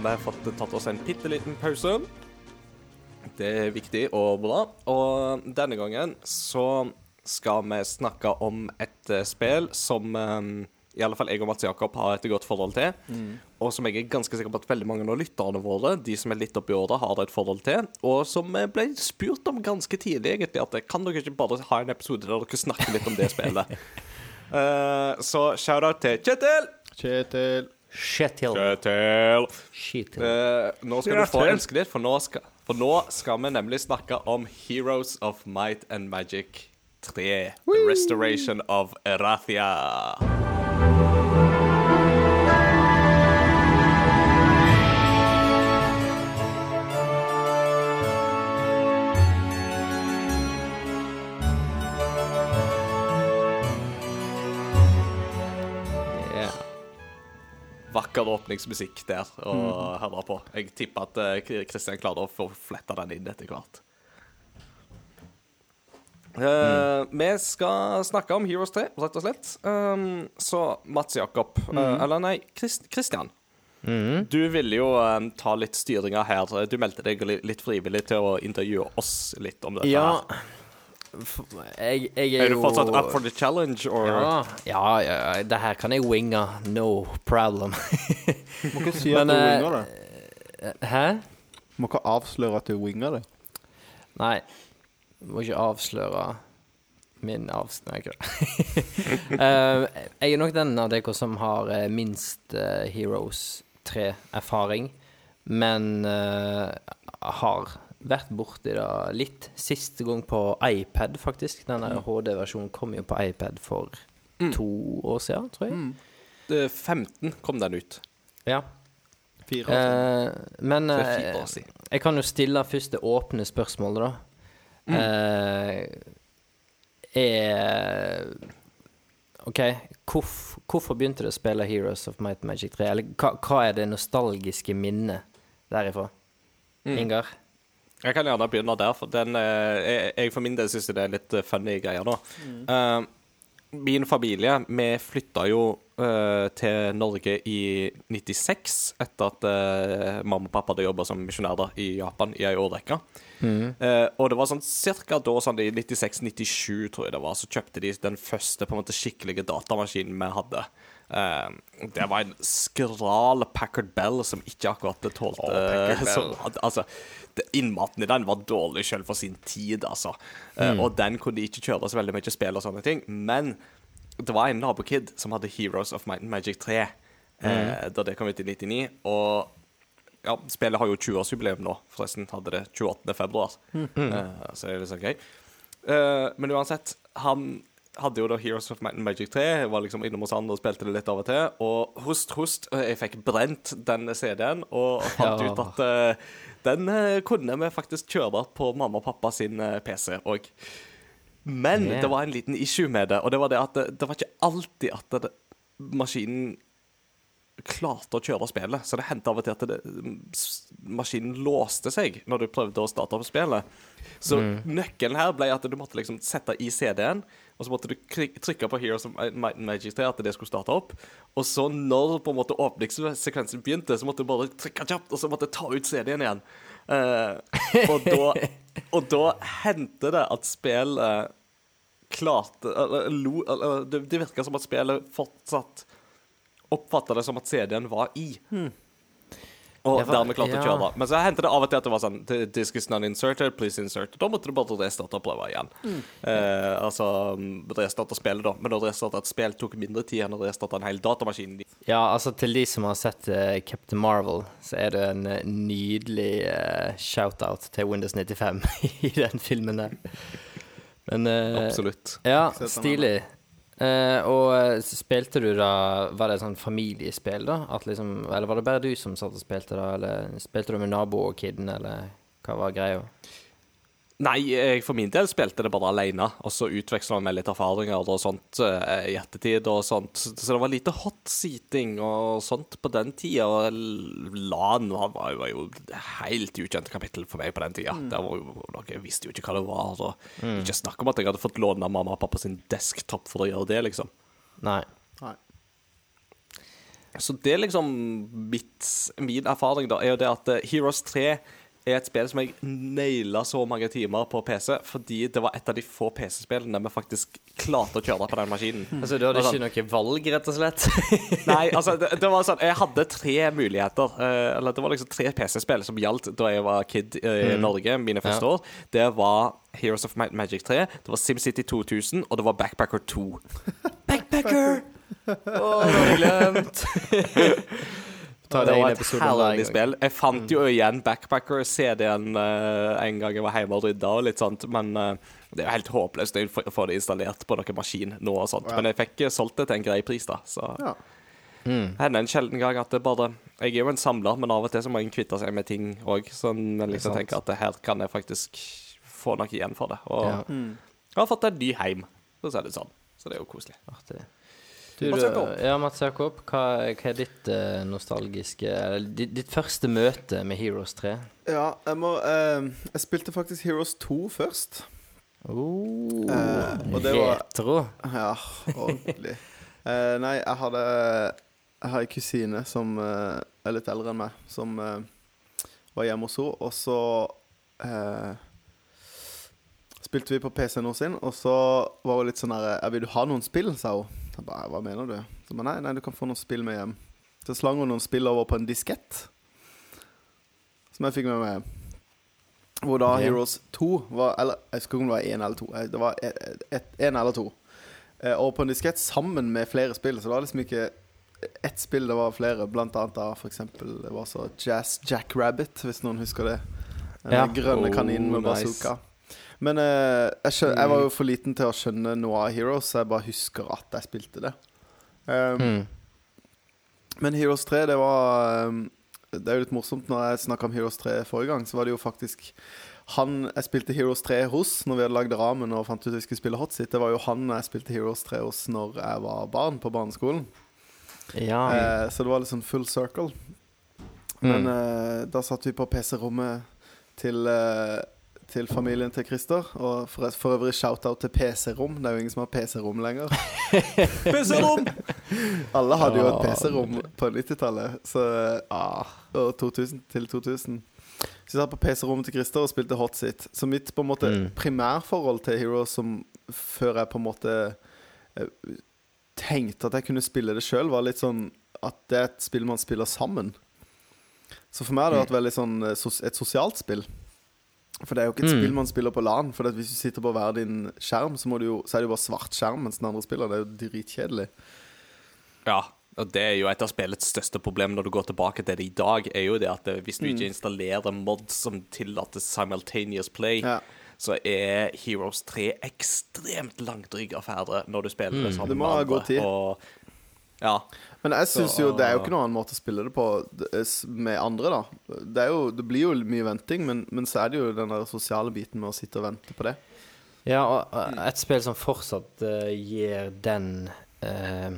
Vi fått tatt oss en bitte liten pause. Det er viktig og bra. Og denne gangen så skal vi snakke om et eh, spill som eh, i alle fall jeg og Mats Jakob har et godt forhold til. Og som jeg er ganske sikker på at veldig mange av lytterne våre, de som er litt oppi året, har et forhold til. Og som ble spurt om ganske tidlig, egentlig, at eh, kan dere ikke bare ha en episode der dere snakker litt om det spillet? uh, så shout-out til Kjetil. Kjetil. Shetil. Kjetil. Shetil. Eh, nå skal du få elske litt, for nå, skal, for nå skal vi nemlig snakke om Heroes of Might and Magic 3. The Restoration of Erathia. Vakker åpningsmusikk der å høre på. Jeg tipper at eh, Kristian klarer å få fletta den inn etter hvert. Eh, Vi skal snakke om Heroes 3, rett og slett. Um, så Mats Jakob, eh, eller nei, Kristian. Mm. Du ville jo eh, ta litt styringa her. Du meldte deg litt frivillig til å intervjue oss litt om dette. Ja her. Jeg, jeg er, Er du jo fortsatt up for the challenge, or Ja, ja, ja, ja, det her kan jeg winge. No problem. Må ikke si at Men, du eh, winger det. Hæ? Må ikke avsløre at du winger det. Nei. Må ikke avsløre min avs... Nei, ikke det. Eh, jeg er nok den av dere som har eh, minst uh, Heroes 3-erfaring, men uh, har vært borti det litt. Siste gang på iPad, faktisk. Den mm. HD-versjonen kom jo på iPad for to år siden, tror jeg. Eh, 15 kom den ut. Ja. Fire år siden. Eh, men eh, fire år siden. jeg kan jo stille først det åpne spørsmålet, da. Eh, er OK, hvorf, hvorfor begynte du å spille Heroes of Might and Magic 3? Eller hva, hva er det nostalgiske minnet derifra? Ingar? Jeg kan gjerne begynne der, for den, eh, jeg, jeg for min del syns det er litt eh, funny greier nå. Eh, min familie, vi flytta jo eh, til Norge i 96, etter at eh, mamma og pappa hadde jobba som misjonærer i Japan i ei årrekke. Eh, og det var sånn cirka da, sånn i 96-97, tror jeg det var, så kjøpte de den første på en måte skikkelige datamaskinen vi hadde. Uh, det var en skral Packard Bell som ikke akkurat tålte Packard Bell. som- Altså, innmaten i den var dårlig selv for sin tid, altså. Eh, og den kunne ikke kjøre så veldig mye spill og sånne ting. Men det var en nabokid som hadde Heroes of Might Magic 3 eh, da det kom ut i 99. Og ja, spillet har jo 20-årsjubileum nå, forresten. Hadde det 28. februar. uh, så det er litt sånn gøy. Men uansett, han hadde jo da Heroes of Mountain Magic 3. Jeg var liksom innom hos han og spilte det litt av og til. Og host, host, jeg fikk brent den CD-en og fant Ja. ut at uh, den kunne vi faktisk kjøre på mamma og pappa sin PC òg. Men Yeah. det var en liten issue med det, og det var det at det, det var ikke alltid at det, maskinen klarte å kjøre spillet. Så det hendte av og til at det, maskinen låste seg når du prøvde å starte opp spillet. Så nøkkelen her ble at du måtte liksom sette i CD-en, og så måtte du trykke på Heroes of Might and Magic 3 at det skulle starte opp. Og så når på en måte åpningssekvensen begynte, så måtte du bare trykke kjapt, og så måtte du ta ut CD-en igjen. Uh, og da, og da hendte det at spillet klarte eller, lo, eller, Det, det virka som at spillet fortsatt oppfatta det som at CD-en var i. Og var, dermed klarte å kjøre. Men så hendte det av og til at det var sånn "The Disk is not inserted, please insert. Da måtte du bare restarte og prøve igjen. Eh, altså mm, restarte spillet, da. Men å restarte et spill tok mindre tid enn å restarte en hel datamaskin. Ja, altså til de som har sett uh, Captain Marvel, så er det en eh, nydelig uh, shout-out til Windows 95 i den filmen der. Men uh, Absolutt. Ja, stilig. Eh, og eh, spilte du da Var det sånn familiespill, da? At liksom, eller var det bare du som satt og spilte, da? Eller spilte du med nabo og kiden, eller hva var greia? Nei, jeg for min del spilte det bare alene, og så utveksla vi litt erfaringer og sånt eh, i ettertid og sånt. Så det var lite hot-seating og sånt på den tida. Og LAN var, var, var jo helt ukjente kapittel for meg på den tida. Det var jo, noe- jeg visste jo ikke hva det var. Og Ikke snakk om at jeg hadde fått låne mamma og pappa sin desktop for å gjøre det, liksom. Nei. Nei. Så det er liksom mitt, min erfaring, da, er jo det at eh, Heroes 3 er et spill som jeg naila så mange timer på PC, fordi det var et av de få PC-spillene vi faktisk klarte å kjøre på den maskinen. Altså, du hadde sånn, ikke noe valg, rett og slett? Nei, altså, det, det var sånn Jeg hadde tre muligheter. Uh, eller det var liksom tre PC-spill som gjaldt da jeg var kid uh, i Norge, mine første Ja. år. Det var Heroes of Magic 3, det var SimCity 2000, og det var Backpacker 2. Backpacker! Å, det har jeg glemt! Ta Det det var et herlig spill. Jeg fant jo igjen Backpacker-CD-en eh, en gang jeg var hjemme og rydda, og litt sånt, men eh, det er jo helt håpløst å få- det installert på noen maskin nå og sånt. Ja. Men jeg fikk eh, solgt det til en grei pris, da. Så Ja. Mm. hender en sjelden gang at det bare Jeg er jo en samler, men av og til så må en kvitte seg med ting òg. Så jeg liksom tenker at her kan jeg faktisk få noe igjen for det. Og Ja. Mm. jeg har fått en ny heim, for å si det sånn. Så det er jo koselig. Artig. Du, Mats Jakob. ja, Mats Jakob, hva, hva er ditt eh, nostalgiske eller ditt, ditt første møte med Heroes 3? ja, jeg må eh, Jeg spilte faktisk Heroes 2 først. Oh, Eh, retro. var- Ja, ordentlig. Eh, nei, jeg hadde Jeg har ei kusine som eh, er litt eldre enn meg, som eh, var hjemme hos henne, og så spilte vi på PC-en hennes, og så var hun litt sånn herre 'Vil du ha noen spill?' sa hun. Jeg bare, 'Hva mener du?' Så ba, nei, nei, du kan få noen spill med hjem. Så slang hun noen spill over på en diskett, som jeg fikk med meg. Hvor da okay. Heroes 2 var Eller jeg husker ikke om det var én eller to. Eh, Det var én eller to. Eh, Og på en diskett sammen med flere spill. Så det var liksom ikke ett spill, det var flere. Blant annet da for eksempel Det var så Jazz Jack Rabbit, hvis noen husker det. Den Ja. grønne Oh, kaninen med nice. bazooka. Men uh, jeg, skjønner, jeg var jo for liten til å skjønne av Heroes, så jeg bare husker at jeg spilte det. Um, Mm. men Heroes 3, det var um, Det er jo litt morsomt når jeg snakka om Heroes 3 forrige gang, så var det jo faktisk han jeg spilte Heroes 3 hos når vi hadde lagd ramen og fant ut vi skulle spille Hotseat. Det var jo han jeg spilte Heroes 3 hos når jeg var barn på barneskolen. Ja. Uh, så det var litt sånn full circle. Men uh, da satt vi på PC-rommet til, eh, til familien til Christer. Og for, for øvrig shout-out til PC-rom. Det er jo ingen som har PC-rom lenger. PC-rom! Alle hadde jo et PC-rom på 90-tallet. Så ah, og 2000 til 2000. Så jeg satt på PC-rommet til Christer og spilte Hot Sit. Så mitt på en måte Mm. primærforhold til Heroes som før jeg på en måte eh, tenkte at jeg kunne spille det sjøl, var litt sånn at det er et spill man spiller sammen. Så for meg har det vært veldig sånn eh, et sosialt spill. For det er jo ikke et Mm. spill man spiller på LAN. For at hvis du sitter på hver din skjerm, så, må du jo, så er det jo bare svart skjerm mens den andre spiller. Det er jo dritkjedelig. Ja, og det er jo et av spillets største problem når du går tilbake til det i dag, er jo det at eh, hvis du Mm. ikke installerer mods som tillater simultaneous play, Ja. så er Heroes 3 ekstremt langdryg affære når du spiller det Mm. sammen Det må ha andre. god tid. Og, ja. Men jeg syns jo det er jo ikke noen annen måte å spille det på med andre, da. Det, er jo, det blir jo mye venting, men, men så er det jo den der sosiale biten med å sitte og vente på det. Ja, og og et spill som fortsatt uh, gir den uh,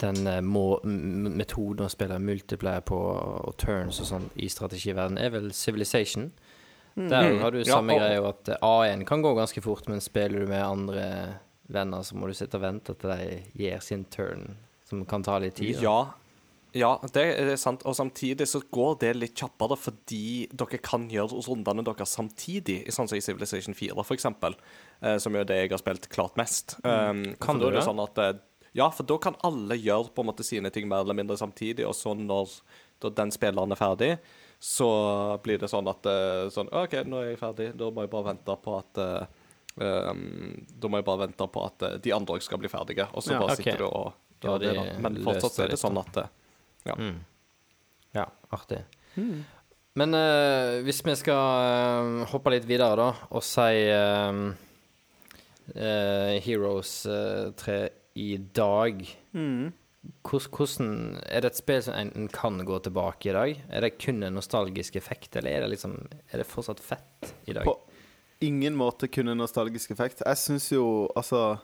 Den uh, må, metoden å spille multiplayer på og turns og sånn i strategiverden, er vel Civilization. Der Mm. har du Ja, samme og- greie, at eh, A1 kan gå ganske fort, men spiller du med andre venner, så må du sitte og vente til de gir sin turn, som kan ta litt tid. da. Ja, ja det er sant. Og samtidig så går det litt kjappere fordi dere kan gjøre rundene deres samtidig, sånn som i Civilization 4, for eksempel. Eh, som er det jeg har spilt klart mest. Um, Kan du det? Sånn at, eh, ja, for da kan alle gjøre på en måte sine ting mer eller mindre samtidig, og så når den spilleren er ferdig, så blir det sånn at eh, sånn, OK, nå er jeg ferdig. Da må jeg bare vente på at um, Da må jeg bare vente på at de andre skal bli ferdige, og så Ja, bare okay. sitter du og Da har det. de da. Men fortsatt er det sånn at det, ja. Mm. Ja, artig. Men uh, hvis vi skal uh, hoppe litt videre, da, og si uh, eh, Heroes eh, 3 i dag mm. hvordan Er det et spill som enten en kan gå tilbake i dag? Er det kun en nostalgisk effekt, eller er det liksom Er det fortsatt fett i dag? På ingen måte kun en nostalgisk effekt. Jeg syns jo altså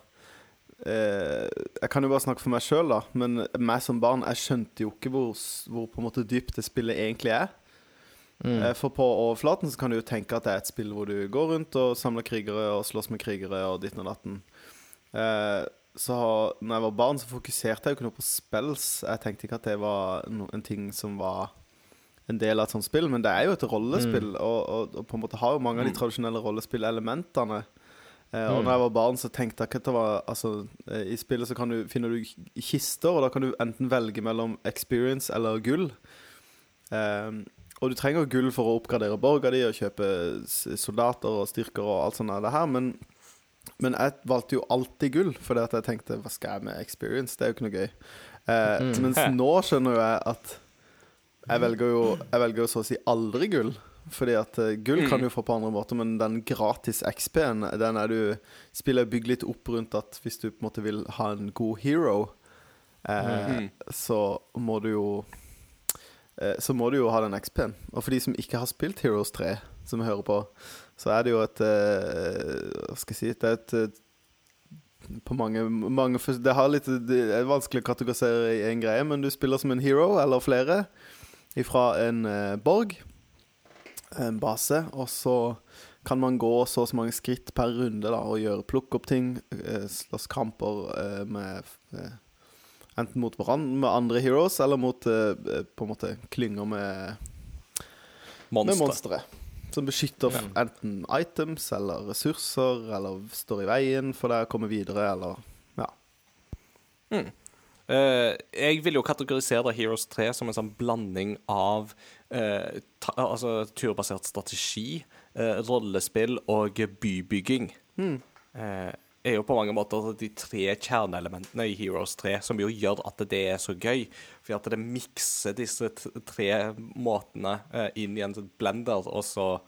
eh, Jeg kan jo bare snakke for meg sjøl, da. Men meg som barn, jeg skjønte jo ikke hvor, hvor på en måte dypt det spillet egentlig er. Mm. Eh, For på overflaten så kan du jo tenke at det er et spill hvor du går rundt og samler krigere og slåss med krigere og ditten og datten. Eh, så når jeg var barn, så fokuserte jeg jo ikke noe på spills. Jeg tenkte ikke at det var no en ting som var en del av et sånt spill, men det er jo et rollespill, og, og, og på en måte har jo mange av de tradisjonelle rollespillelementene. Eh, og når jeg var barn, så tenkte jeg ikke at det var Altså, eh, i spillet så kan du, finner du kister, og da kan du enten velge mellom experience eller gull. Eh, og du trenger gull for å oppgradere borga di og kjøpe soldater og styrker og alt sånt det her, men, men jeg valgte jo alltid gull, fordi at jeg tenkte hva skal jeg med experience? Det er jo ikke noe gøy. Eh, Mm. Mens nå skjønner jo jeg at jeg velger jo, jeg velger jo så å si aldri gull. Fordi at uh, gull kan du få på andre måter, men den gratis XP-en, den er du Spillet er bygd litt opp rundt at hvis du på en måte vil ha en god hero, eh, mm. så må du jo eh, Så må du jo ha den XP-en. Og for de som ikke har spilt Heroes 3, som hører på, så er det jo et eh, Hva skal jeg si Det er et eh, på mange, mange Det, har litt, det er vanskelig å kategorisere i én greie, men du spiller som en hero eller flere fra en borg, base, og så kan man gå så og så mange skritt per runde da, og gjøre plukke opp ting, eh, slåss kamper eh, med eh, Enten mot hverandre med andre heroes, eller mot på en måte klynger med, med Monstre. Som beskytter ja. enten items eller ressurser, eller står i veien for deg å komme videre, eller Ja. Eh, jeg vil jo kategorisere Heroes 3 som en sånn blanding av eh, ta, altså turbasert strategi, eh, rollespill og bybygging. Eh, er jo på mange måter de tre kjerneelementene i Heroes 3 som jo gjør at det er så gøy. For at det mikser disse tre måtene eh, inn i en blender, og så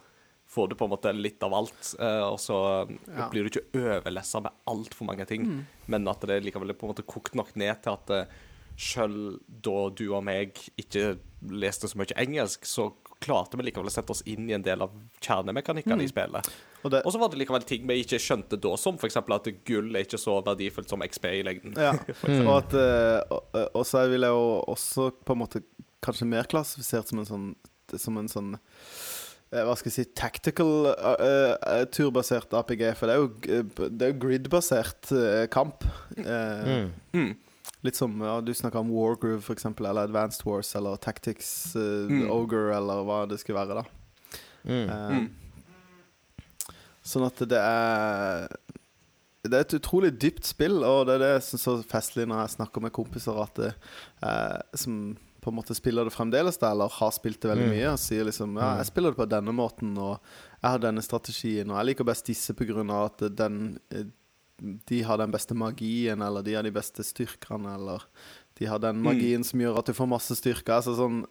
får du på en måte litt av alt. eh, og så Ja. blir du ikke overlessa med altfor mange ting, men at det likevel er på en måte kokt nok ned til at sjøl da du og meg ikke leste så mye engelsk, så klarte vi likevel å sette oss inn i en del av kjernemekanikkene i spillet. Og det, så var det likevel ting vi ikke skjønte da, som f.eks. at gull er ikke så verdifullt som XP i lengden. ja. Og at eh, og, og så vil jeg jo også på en måte kanskje mer klassifisert som en sånn Som en sånn eh, Hva skal jeg si Tactical uh, uh, turbasert APG. For det er jo, eh, det er jo grid-basert uh, kamp. Eh, Mm. Mm. Litt som ja, du snakka om Wargroove, eksempel, eller Advanced Wars, eller Tactics uh, Mm. Ogre, eller hva det skulle være, da. Mm. Uh, Mm. Sånn at det er Det er et utrolig dypt spill, og det er det jeg syns er festlig når jeg snakker med kompiser at det, eh, som på en måte spiller det fremdeles, da, eller har spilt det veldig Mm. mye, og sier liksom Ja, jeg spiller det på denne måten, og jeg har denne strategien, og jeg liker best disse av at den de har den beste magien, eller de har de beste styrkene, eller de har den magien som gjør at du får masse styrke. Altså sånn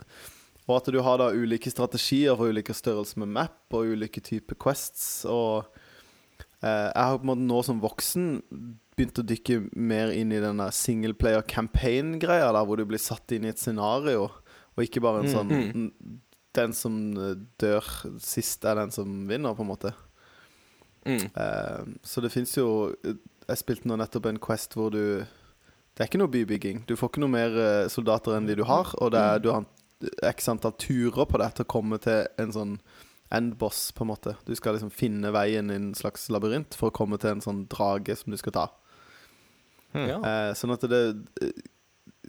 og at du har da ulike strategier for ulike størrelser med map og ulike typer quests. Og eh, jeg har på en måte nå som voksen begynt å dykke mer inn i denne singleplayer campaign-greia, der hvor du blir satt inn i et scenario, og ikke bare en sånn Mm. Den som dør sist, er den som vinner, på en måte. Mm. Uh, så det fins jo Jeg spilte nå nettopp en Quest hvor du Det er ikke noe bybygging. Du får ikke noe mer eh, soldater enn de du har, og det er, du har x antall turer på deg til å komme til en sånn endboss, på en måte. Du skal liksom finne veien i en slags labyrint for å komme til en sånn drage som du skal ta. Ja. Uh, sånn at det eh,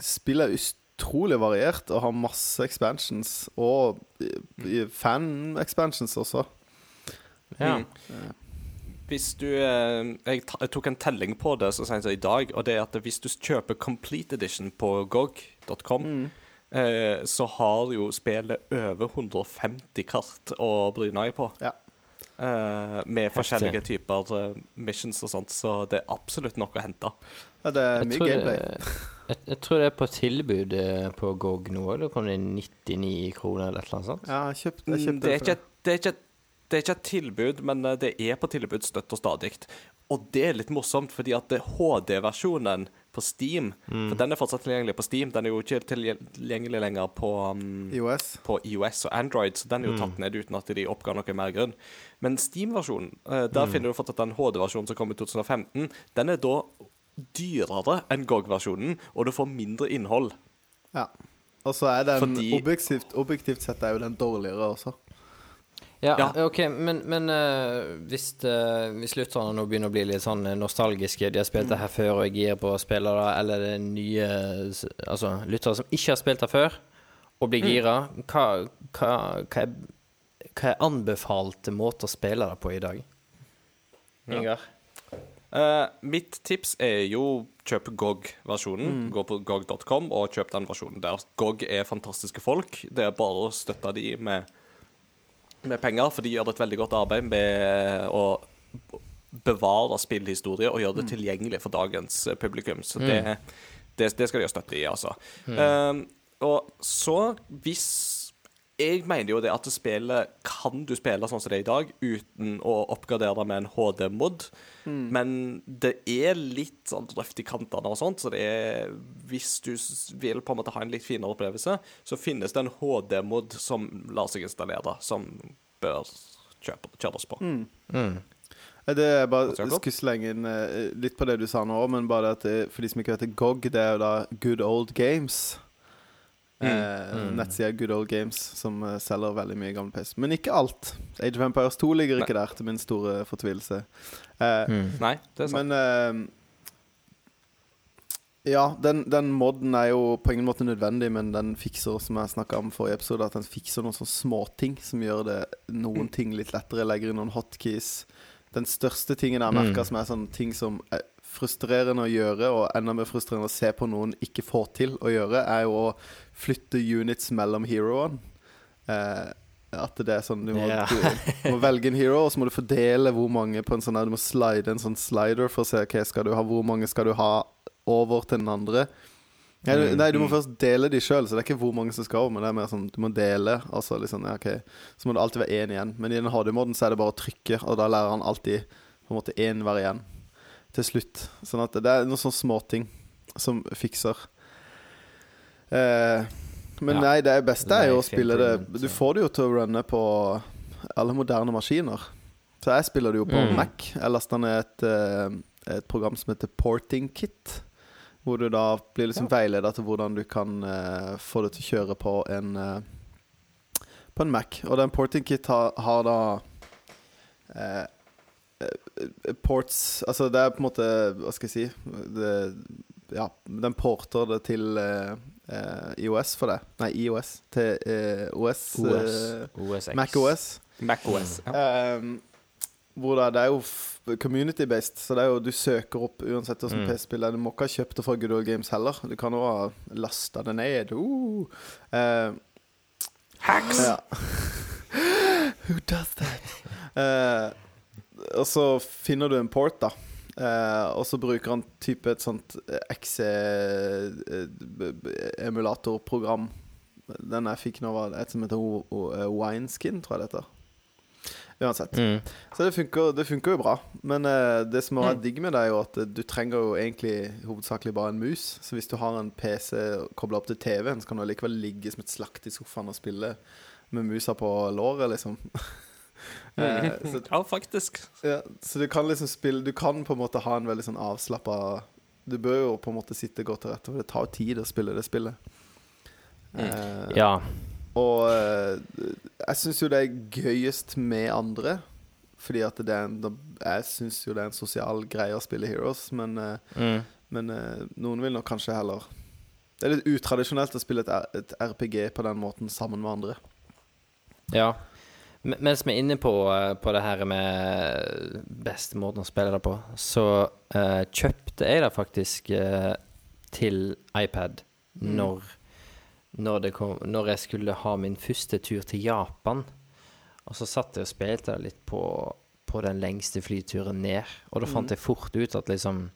Spillet er utrolig variert og har masse expansions, og fan-expansions også. Ja. Mm. Hvis du eh, jeg, tok en telling på det så sent som i dag, og det er at hvis du kjøper Complete Edition på gog.com, Mm. eh, så har jo spillet over 150 kart å bry deg på. Ja. Eh, med forskjellige typer missions og sånt, så det er absolutt noe å hente. Ja, det er mye gameplay. jeg, jeg tror det er på tilbud på GOG nå. Da kom det 99 kroner eller et eller annet sånt. Ja, jeg kjøpt, jeg kjøpt det, det, er ikke, det, er ikke, et- det er ikke et tilbud, men eh, det er på tilbud støtt og stadig. Og det er litt morsomt, fordi at HD-versjonen på Steam For den er fortsatt tilgjengelig på Steam. Den er jo ikke tilgjengelig lenger på, um, IOS. på IOS og Android, så den er jo tatt ned uten at de oppga noe mer grunn. Men Steam-versjonen, eh, der finner du fortsatt den HD-versjonen som kom i 2015. Den er da dyrere enn GOG-versjonen, og du får mindre innhold. Ja. Og så er den Fordi- objektivt, objektivt sett er jo den dårligere også. Ja, Ja. OK, men, men uh, hvis, uh, hvis lytterne nå begynner å bli litt sånn eh, nostalgiske De har spilt det her før og er gira på å spille det, eller det er nye Altså lyttere som ikke har spilt det før, og blir gira, hva, hva, hva, er, hva er anbefalte måter å spille det på i dag? Ingar? Eh, mitt tips er jo kjøp GOG-versjonen. Gå på GOG.com og kjøp den versjonen der. GOG er fantastiske folk. Det er bare å støtte de med, med penger, for de gjør et veldig godt arbeid med å bevare spillhistorie og gjøre det tilgjengelig for dagens publikum. Så det, det, det skal de ha støtte i, altså. Eh, og så, hvis jeg mener jo det at spillet kan du spille sånn som det er i dag, uten å oppgradere det med en HD-mod. Men det er litt sånn røft i kantene og sånt, så det er Hvis du vil på en måte ha en litt finere opplevelse, så finnes det en HD-mod som lar seg installere, som bør kjøres på. Mm. Mm. Det er bare Hva skulle slenge inn eh, litt på det du sa nå, men bare at det, for de som ikke vet det, GOG, det er jo da Good Old Games. Eh, Nettsida Good Old Games, som eh, selger veldig mye gamle PC. Men ikke alt. Age of Empires 2 ligger ikke der, til min store fortvilelse. Eh, Mm. Nei, det er sant. Men eh, Ja, den, den moden er jo på ingen måte nødvendig, men den fikser, som jeg snakka om forrige episode, at den fikser noen sånne småting som gjør det noen ting litt lettere. Legger inn noen hotkeys. Den største tingen jeg har merka som er sånne ting som frustrerende å gjøre, og enda mer frustrerende å se på noen ikke får til å gjøre, er jo å flytte units mellom heroene. Eh, at det er sånn du må, yeah. du må velge en hero, og så må du fordele hvor mange på en sånn Du må slide en sånn slider for å se okay, skal du ha, hvor mange skal du ha over til den andre. Nei, du, nei, du må først dele de sjøl, så det er ikke hvor mange som skal over. Men det er mer sånn du må dele. Altså liksom, ja, okay. Så må det alltid være én igjen. Men i den HD-moden så er det bare å trykke, og da lærer han alltid på en måte én hver igjen til slutt. Sånn at det er noen sånne småting som fikser. Eh, men Ja. nei, det beste er jo å spille det Du får det jo til å runne på alle moderne maskiner. Så jeg spiller det jo på Mm. Mac. Jeg lasta ned et, eh, et program som heter Porting Kit. Hvor du da blir liksom veileda til hvordan du kan uh, få det til å kjøre på en uh, På en Mac. Og den porting kit har, har da uh, ports Altså, det er på en måte Hva skal jeg si det, Ja, den porter det til eh, eh, IOS for det. Nei, IOS til eh, OS. OS. eh, OSX. Mac OS. MacOS. Ja. Um, hvor det, det er jo community-based, så det er jo du søker opp uansett hvilken Mm. PC-spill. Du må ikke ha kjøpt det fra Good Old Games heller. Du kan jo ha lasta det ned. Uh. Uh, Hacks! ja. Who does that? Uh, og så finner du en port, da. Uh, og så bruker han type et sånt XE-emulatorprogram. Den jeg fikk nå, var et som heter eh, Wineskin, tror jeg det heter. Uansett. Mm. Så det funker, det funker jo bra. Men eh, det som er digg med det, er jo at eh, du trenger jo egentlig hovedsakelig bare en mus. Så hvis du har en PC kobla opp til TV-en, så kan du likevel ligge som et slakt i sofaen og spille med musa på låret, liksom. Eh, så, Ja, faktisk. ja, så du kan liksom spille Du kan på en måte ha en veldig sånn avslappa Du bør jo på en måte sitte godt til rette, for det tar jo tid å spille det spillet. Eh, Ja. og eh, jeg syns jo det er gøyest med andre. Fordi at det er en, Jeg syns jo det er en sosial greie å spille Heroes, men, Mm. men noen vil nok kanskje heller Det er litt utradisjonelt å spille et, et RPG på den måten sammen med andre. Ja. Mens vi er inne på, eh, på det her med beste måten å spille det på, så uh, kjøpte jeg det faktisk uh, til iPad når, når, det kom, når jeg skulle ha min første tur til Japan. Og så satt jeg og spilte litt på, på den lengste flyturen ned, og da fant jeg fort ut at liksom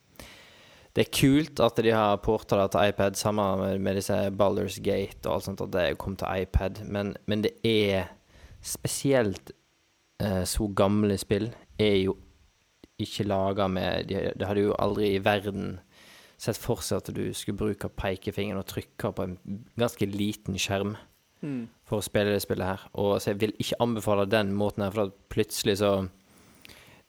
det er kult at de har porta det til iPad, sammen med, med disse Baldur's Gate og alt sånt, at det kom til iPad, men, men det er spesielt eh, så gamle spill er jo ikke laga med de, Det hadde jo aldri i verden sett for seg at du skulle bruke pekefingeren og trykke på en ganske liten skjerm for å spille det spillet her. Og så jeg vil ikke anbefale den måten her, for plutselig så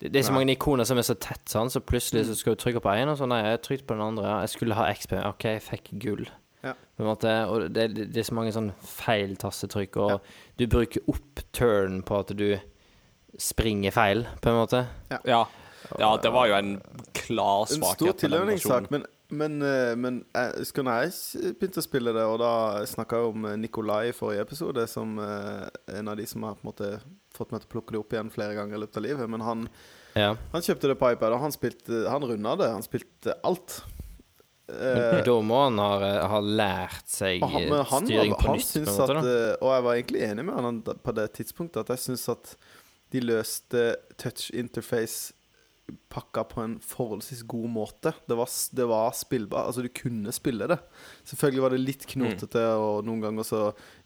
det, det er så mange ikoner som er så tett, sånn, så plutselig så skal du trykke på en, og så nei, jeg trykte på den andre. Ja, jeg skulle ha XP. OK, jeg fikk gull. Ja. På en måte, og det, det, er så mange sånn feil tastetrykk, og du bruker opp turn på at du springer feil, på en måte. Ja. ja, det var jo en klar svakhet. En stor versjonen. men, men, eh, men jeg husker når jeg begynte å spille det, og da snakka jeg om eh, Nikolai i forrige episode, som eh, en av de som har på en måte fått meg til å plukke det opp igjen flere ganger i løpet av livet. Men han, Ja. han kjøpte det på iPad, og han, spilte, han runda det. Han spilte alt. Eh, Da må han ha, ha lært seg og han, styring var, på han nytt. på en måte, at eh, Og jeg var egentlig enig med han på det tidspunktet, at jeg syns at de løste touch interface pakka på en forholdsvis god måte. Det var, det var spillbar. Altså, du kunne spille det. Selvfølgelig var det litt knotete, og noen ganger så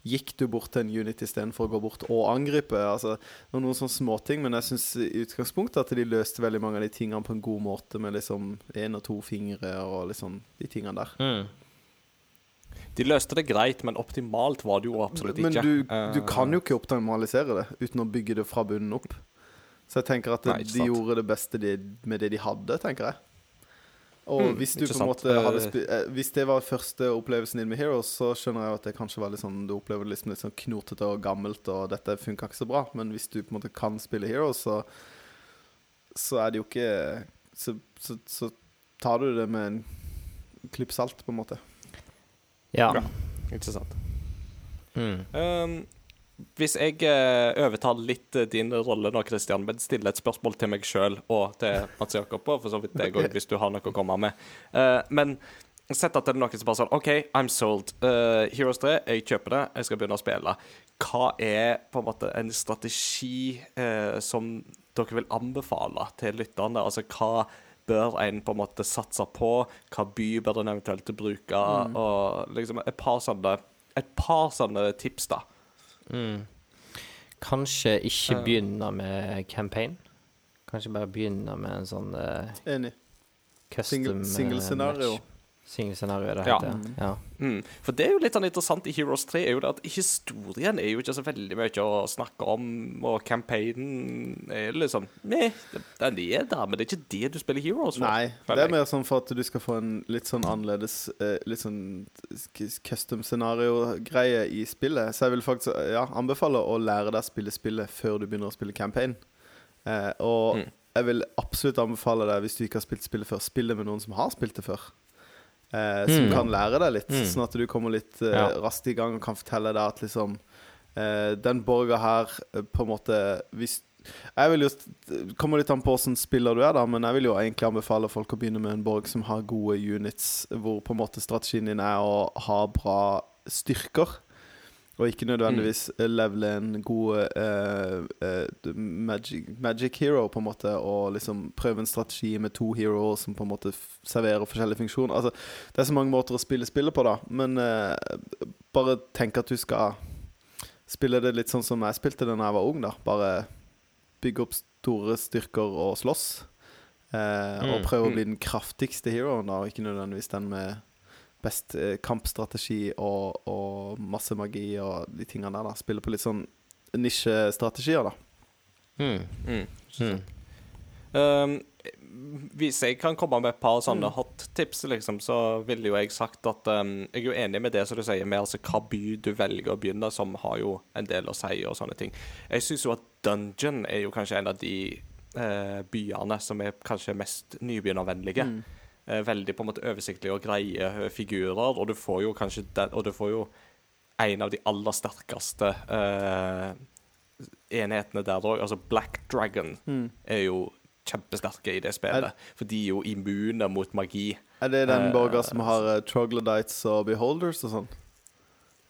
gikk du bort til en unit istedenfor å gå bort og angripe. Altså, det var noen sånne småting, men jeg syns i utgangspunktet at de løste veldig mange av de tingene på en god måte, med liksom én og to fingre og liksom de tingene der. Mm. De løste det greit, men optimalt var det jo absolutt Men ikke. du, Eh, du kan jo ikke optimalisere det uten å bygge det fra bunnen opp. Så jeg tenker at Nei, de gjorde det beste de, med det de hadde, tenker jeg. Og Mm, hvis du på en måte hadde Eh, spi Hvis det var første opplevelsen din med Heroes, så skjønner jeg jo at det kanskje var litt sånn du opplever det liksom litt sånn knotete og gammelt, og dette funka ikke så bra. Men hvis du på en måte kan spille Heroes, så Så er det jo ikke Så, så, så tar du det med en klipp salt, på en måte. Ja. Bra. Ikke sant. Mm. Um, hvis jeg eh, overtar litt eh, din rolle nå, Christian, men stiller et spørsmål til meg sjøl og til Mats Jakob, og for så vidt deg òg, hvis du har noe å komme med. Eh, men sett at det er noen som bare sånn OK, I'm sold. Uh, Heroes 3, jeg kjøper det, jeg skal begynne å spille. Hva er på en måte en strategi som dere vil anbefale til lytterne? Altså hva bør en på en måte satse på? Hva by bør en eventuelt bruke? Og liksom et par sånne et par sånne tips, da. Mm. Kanskje ikke Eh. begynne med campaign. Kanskje bare begynne med en sånn uh, Enig. custom Single, single eh, scenario. match. Single-scenario, det Ja. heter. Ja. Mm. For det er jo litt sånn interessant i Heroes 3, er jo det at historien er jo ikke så veldig mye å snakke om, og campaignen er liksom Nei, den er der, men det er ikke det du spiller Heroes for. Nei, det er mer sånn for at du skal få en litt sånn annerledes eh, Litt sånn custom scenario-greie i spillet. Så jeg vil faktisk ja, anbefale å lære deg å spille spillet før du begynner å spille campaign. Eh, og Mm. jeg vil absolutt anbefale deg, hvis du ikke har spilt spillet før, spille med noen som har spilt det før. Eh, som Mm. kan lære deg litt, Mm. sånn at du kommer litt eh, Ja. raskt i gang og kan fortelle deg at liksom eh, Den borga her eh, på en måte hvis jeg vil jo kommer litt an på hvordan spiller du er, da, men jeg vil jo egentlig anbefale folk å begynne med en borg som har gode units, hvor på en måte strategien din er å ha bra styrker. Og ikke nødvendigvis levele en god uh, uh, magic, magic hero, på en måte, og liksom prøve en strategi med to heroer som på en måte serverer forskjellige funksjoner. Altså, det er så mange måter å spille spillet på, da, men uh, bare tenk at du skal spille det litt sånn som jeg spilte det da jeg var ung, da. Bare bygge opp store styrker og slåss. Mm. Og Mm, prøve å mm. bli den kraftigste heroen, da, og ikke nødvendigvis den med best eh, kampstrategi og, og masse magi og de tingene der. da Spiller på litt sånn nisjestrategier, da. Mm. Mm. Mm. Um, hvis jeg kan komme med et par sånne Mm. hot tips, liksom, så ville jo jeg sagt at um, Jeg er jo enig med det som du sier, med altså hva by du velger å begynne, som har jo en del å si og sånne ting. Jeg syns jo at Dungeon er jo kanskje en av de uh, byene som er kanskje mest nybegynnervennlige. Mm. Eh, veldig på en måte oversiktlige og greie eh, figurer, og du får jo kanskje den, Og du får jo en av de aller sterkeste uh, enhetene der òg. Altså Black Dragon Mm. er jo kjempesterke i det spillet. For de er jo immune mot magi. Er det den Eh, borger som har uh, troglodytes og beholders og sånn?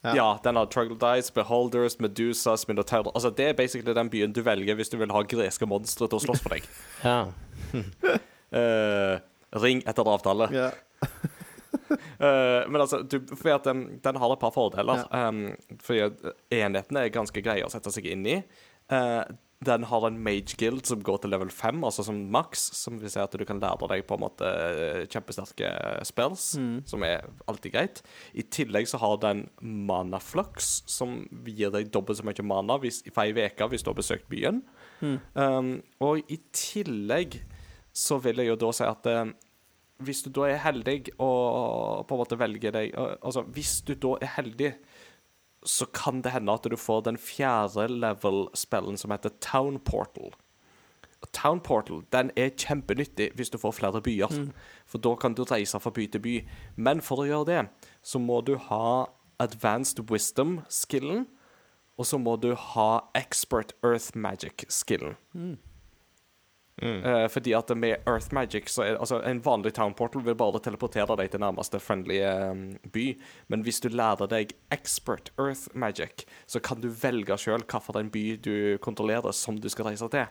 Ja. Ja. den har Troglodytes, Beholders, Medusas, Minotaurer Altså Det er basically den byen du velger hvis du vil ha greske monstre til å slåss for deg. Ja. Eh, ring etter avtale. Yeah. uh, men altså, du, fordi at den, den har et par fordeler. Um, fordi enhetene er ganske greie å sette seg inn i. Uh, den har en mage guild som går til level 5, altså som maks. Som vil si at du kan lære deg på en måte eh, kjempesterke spells, som er alltid greit. I tillegg så har den mana flux, som gir deg dobbelt så mye mana hvis, i ei uke hvis du har besøkt byen. Um, og i tillegg så vil jeg jo da si at eh, hvis du da er heldig og på en måte velger deg Altså, hvis du da er heldig, så kan det hende at du får den fjerde level-spillen som heter Town Portal. Town Portal den er kjempenyttig hvis du får flere byer. For da kan du reise fra by til by. Men for å gjøre det, så må du ha Advanced Wisdom-skillen. Og så må du ha Expert Earth Magic-skillen. Eh, fordi at med Earth Magic så er altså En vanlig Town Portal vil bare teleportere deg til nærmeste friendly um, by. Men hvis du lærer deg Expert Earth Magic, så kan du velge sjøl hvilken by du kontrollerer, som du skal reise til.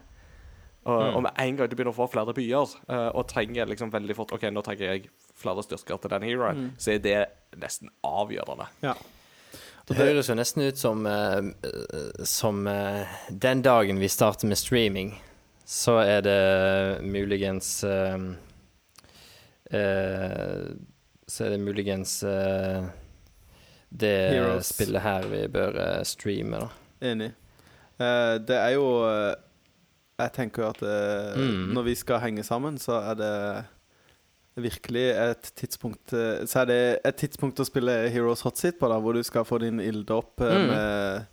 Og, og med en gang du begynner å få flere byer, uh, og trenger liksom veldig fort OK, nå trenger jeg flere styrker til den heroen, så er det nesten avgjørende. ja. Det høres jo nesten ut som eh, Som uh, den dagen vi starter med streaming, så er det muligens uh, uh, Så er det muligens uh, det Heroes. spillet her vi bør eh, streame, da. Enig. Det er jo Jeg tenker jo at Mm. når vi skal henge sammen, så er det virkelig et tidspunkt Så er det et tidspunkt å spille Heroes Hot Seat på, da, hvor du skal få din ilde opp Mm. med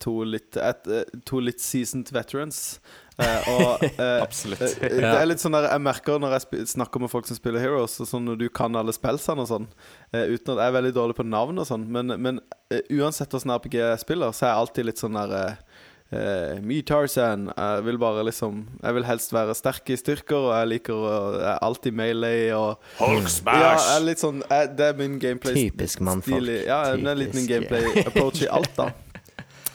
to litt, et, to litt seasoned veterans. Eh, og eh, Absolutt. eh, Det er litt sånn der Jeg merker når jeg snakker med folk som spiller Heroes, og sånn når du kan alle spillsene og sånn, eh, uten at jeg er veldig dårlig på navn og sånn, men, men eh, uansett åssen RPG jeg spiller, så er jeg alltid litt sånn der eh, Me Tarzan. Jeg vil bare liksom Jeg vil helst være sterk i styrker, og jeg liker å Jeg er alltid melee og Hulk smash! Ja, er litt sånn jeg, Det er min gameplay Typisk mannfolk. Ja, det er litt min gameplay approach i alt, da.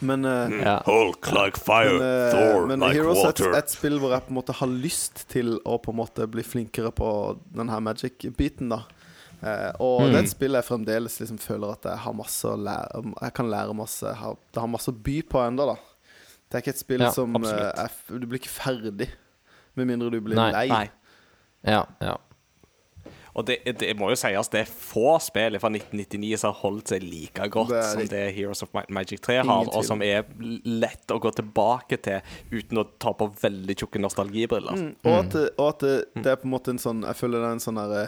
Men uh, Ja. Hulk like fire, men, uh, Thor men like Heroes er et, water. et spill hvor jeg på en måte har lyst til å på en måte bli flinkere på den her magic-biten, da. uh, og Mm. det er et spill jeg fremdeles liksom føler at jeg har masse å lære Jeg kan lære masse. Har, det har masse å by på ennå, da. Det er ikke et spill Ja, som er, Du blir ikke ferdig med mindre du blir Nei. lei. Nei. Ja, ja. Og det, det må jo sies, det er få spill fra 1999 som har holdt seg like godt Det som det Heroes of Might and Magic 3 har, og som er lett å gå tilbake til uten å ta på veldig tjukke nostalgibriller. Og at, det, og at det, det er på en måte en sånn Jeg føler det er en sånn derre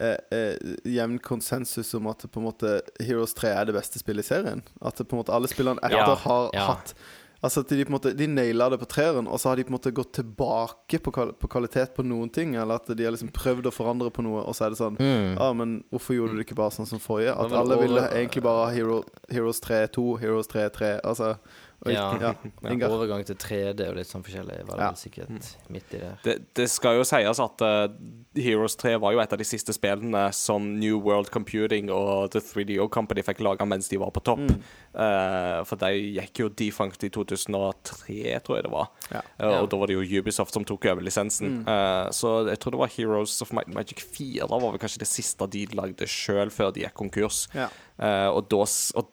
eh, eh, jevn konsensus om at på en måte Heroes 3 er det beste spillet i serien. At på en måte alle spillene etter Ja, har ja. hatt Altså at de på en måte De naila det på treeren, og så har de på en måte gått tilbake på, kval på kvalitet på noen ting. Eller at de har liksom prøvd å forandre på noe, og så er det sånn Mm. Ja, men hvorfor gjorde du det ikke bare sånn som forrige? At alle ville egentlig bare ha Hero, Heroes 3 2, Heroes 3 3. Altså Ja. ja. Overgang til 3D og litt sånn forskjellig var det Ja. sikkert midt i der. Det, det skal jo sies at uh, Heroes 3 var jo et av de siste spillene som New World Computing og The 3DO Company fikk laga mens de var på topp. Mm. Uh, for de gikk jo defunct i 2003, tror jeg det var. Ja. Ja. Og da var det jo Ubisoft som tok over lisensen. Mm. Eh, så jeg tror det var Heroes of Might Magic 4 var vel kanskje det siste de lagde sjøl før de gikk konkurs. Ja. Eh, og, da, og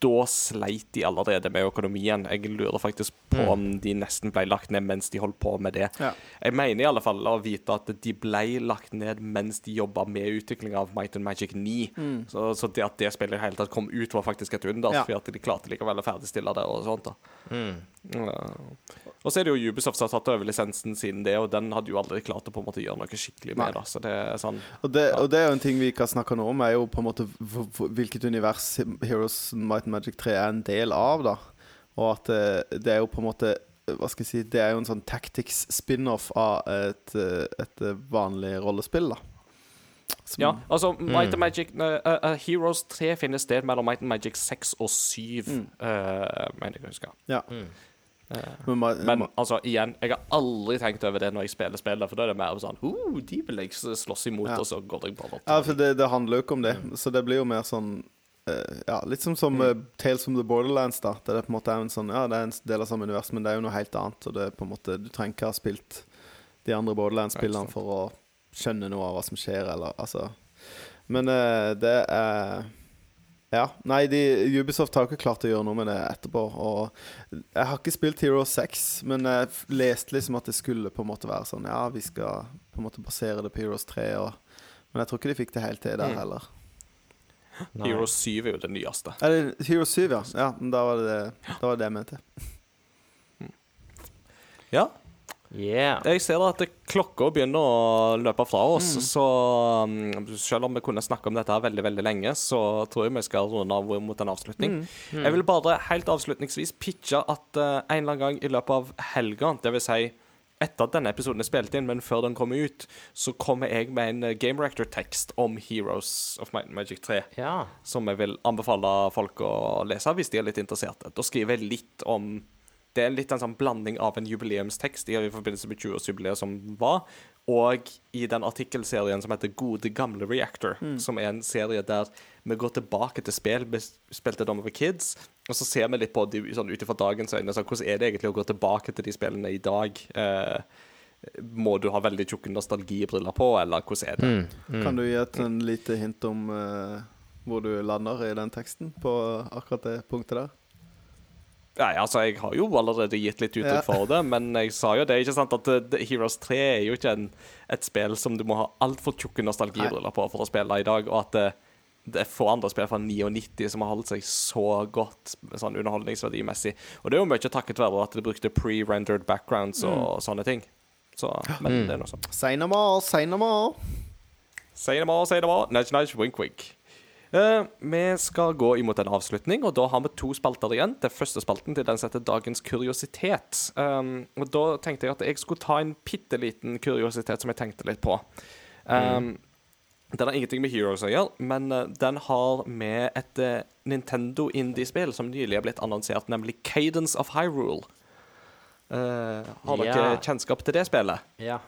da sleit de allerede med økonomien. Jeg lurer faktisk på om de nesten ble lagt ned mens de holdt på med det. Ja. Jeg mener i alle fall å vite at de ble lagt ned mens de jobba med utvikling av Might and Magic 9. Så, så det at det spillet i hele tatt kom ut, var faktisk et under. Mm. Ja. For at de klarte likevel å ferdigstille det og sånt. da Mm. Ja. Og så er det jo Ubisoft som har tatt over lisensen siden det, og den hadde jo aldri klart å på en måte gjøre noe skikkelig med. Da Så det er sånn Og det, og det er jo en ting vi ikke har snakka noe om, er jo på en måte hvilket univers Heroes Might and Magic 3 er en del av, da. Og at det, det er jo på en måte Hva skal jeg si Det er jo en sånn tactics spin-off av et, eh, et vanlig rollespill, da. Som- Ja, altså Might Mm. and Magic uh, uh, Heroes 3 finner sted mellom Might and Magic 6 og 7, Mm. uh, mener jeg å huske. ja. Mm. Eh, Men, man, Men man, altså, igjen, jeg har aldri tenkt over det når jeg spiller spillet, for da er det mer sånn uh, De vil jeg slåss imot, Ja. og så går jeg bare ja, for det, det handler jo ikke om det. Så det blir jo mer sånn eh, Ja, litt som, som mm. Tales from the Borderlands, da. Det på en måte er en sånn Ja, det er en del av samme univers, men det er jo noe helt annet. Og det er på en måte Du trenger ikke ha spilt de andre Borderlands-spillene for å skjønne noe av hva som skjer, eller altså Men uh, det er Ja. Nei, de, Ubisoft har ikke klart å gjøre noe med det etterpå. Og jeg har ikke spilt Hero 6, men jeg leste liksom at det skulle på en måte være sånn Ja, vi skal på en måte basere det på Heroes 3, og Men jeg tror ikke de fikk det helt til der Mm. heller. Nei. Heroes 7 er jo det nyeste. Er det Hero 7, ja? Ja, men da var det det, da var det, det jeg mente. Ja. Yeah. Jeg ser at klokka begynner å løpe fra oss, Mm. så um, selv om vi kunne snakke om dette her veldig veldig lenge, så tror jeg vi skal runde av mot en avslutning. Mm. Mm. Jeg vil bare helt avslutningsvis pitche at uh, en eller annen gang i løpet av helga, dvs. Si etter at denne episoden er spilt inn, men før den kommer ut, så kommer jeg med en eh, Game Rector-tekst om Heroes of Might and Magic 3 Ja. som jeg vil anbefale folk å lese hvis de er litt interesserte. Da skriver jeg litt om Det er litt en sånn blanding av en jubileumstekst i, i forbindelse med 20-årsjubileet som var, og i den artikkelserien som heter Gode gamle Reactor, som er en serie der vi går tilbake til spill vi spilte da vi var kids, og så ser vi litt på de sånn ut ifra dagens øyne. sånn, hvordan er det egentlig å gå tilbake til de spillene i dag? Eh, må du ha veldig tjukke nostalgibriller på, eller hvordan er det? Mm. Mm. Kan du gi et en lite hint om eh, hvor du lander i den teksten på akkurat det punktet der? Nei, altså, jeg har jo allerede gitt litt uttrykk Ja. for det, men jeg sa jo det, ikke sant, at uh, Heroes 3 er jo ikke en, et spill som du må ha altfor tjukke nostalgibriller på for å spille i dag, og at det, det er få andre spill fra 99 som har holdt seg så godt sånn underholdningsverdimessig. Og det er jo mye takket være at de brukte pre-rendered backgrounds og sånne ting. Så, men Mm. det er noe sånt. Say no more, say no more. Say no more, say no more. Nudge, nudge, wink, wink. Eh, vi skal gå imot en avslutning, og da har vi to spalter igjen. Den første spalten til den setter heter Dagens kuriositet. Um, og Da tenkte jeg at jeg skulle ta en bitte liten kuriositet som jeg tenkte litt på. Um, Den har ingenting med Heroes å gjøre, men den har med et uh, Nintendo indie-spill som nylig er blitt annonsert, nemlig Cadence of Hyrule. Uh, har dere yeah. kjennskap til det spillet? Ja.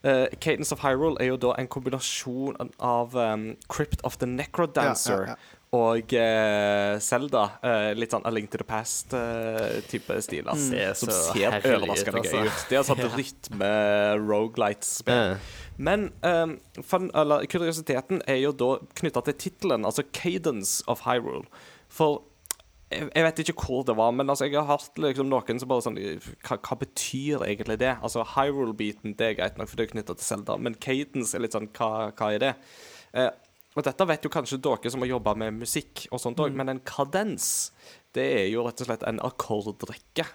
Uh, Cadence of Hyrule er jo da en kombinasjon av um, Crypt of the Necrodancer Ja, ja, ja. og uh, Zelda. Uh, litt sånn A Link to the Past-type stil. Altså, mm. Som så ser overraskende gøy ut. Det er sånn rytme rogelight-spill. Men um, fun, eller, kuriositeten er jo da knytta til tittelen, altså Cadence of Hyrule. For jeg, jeg vet ikke hvor det var, men altså, jeg har hørt liksom noen som bare sånn Hva, hva betyr egentlig det? Altså, Hyrule-beaten det er greit nok, for det er knytta til Zelda, men cadence er litt sånn Hva, hva er det? Eh, og dette vet jo kanskje dere som har jobba med musikk og sånt òg, men en kadens, det er jo rett og slett en akkordrekke.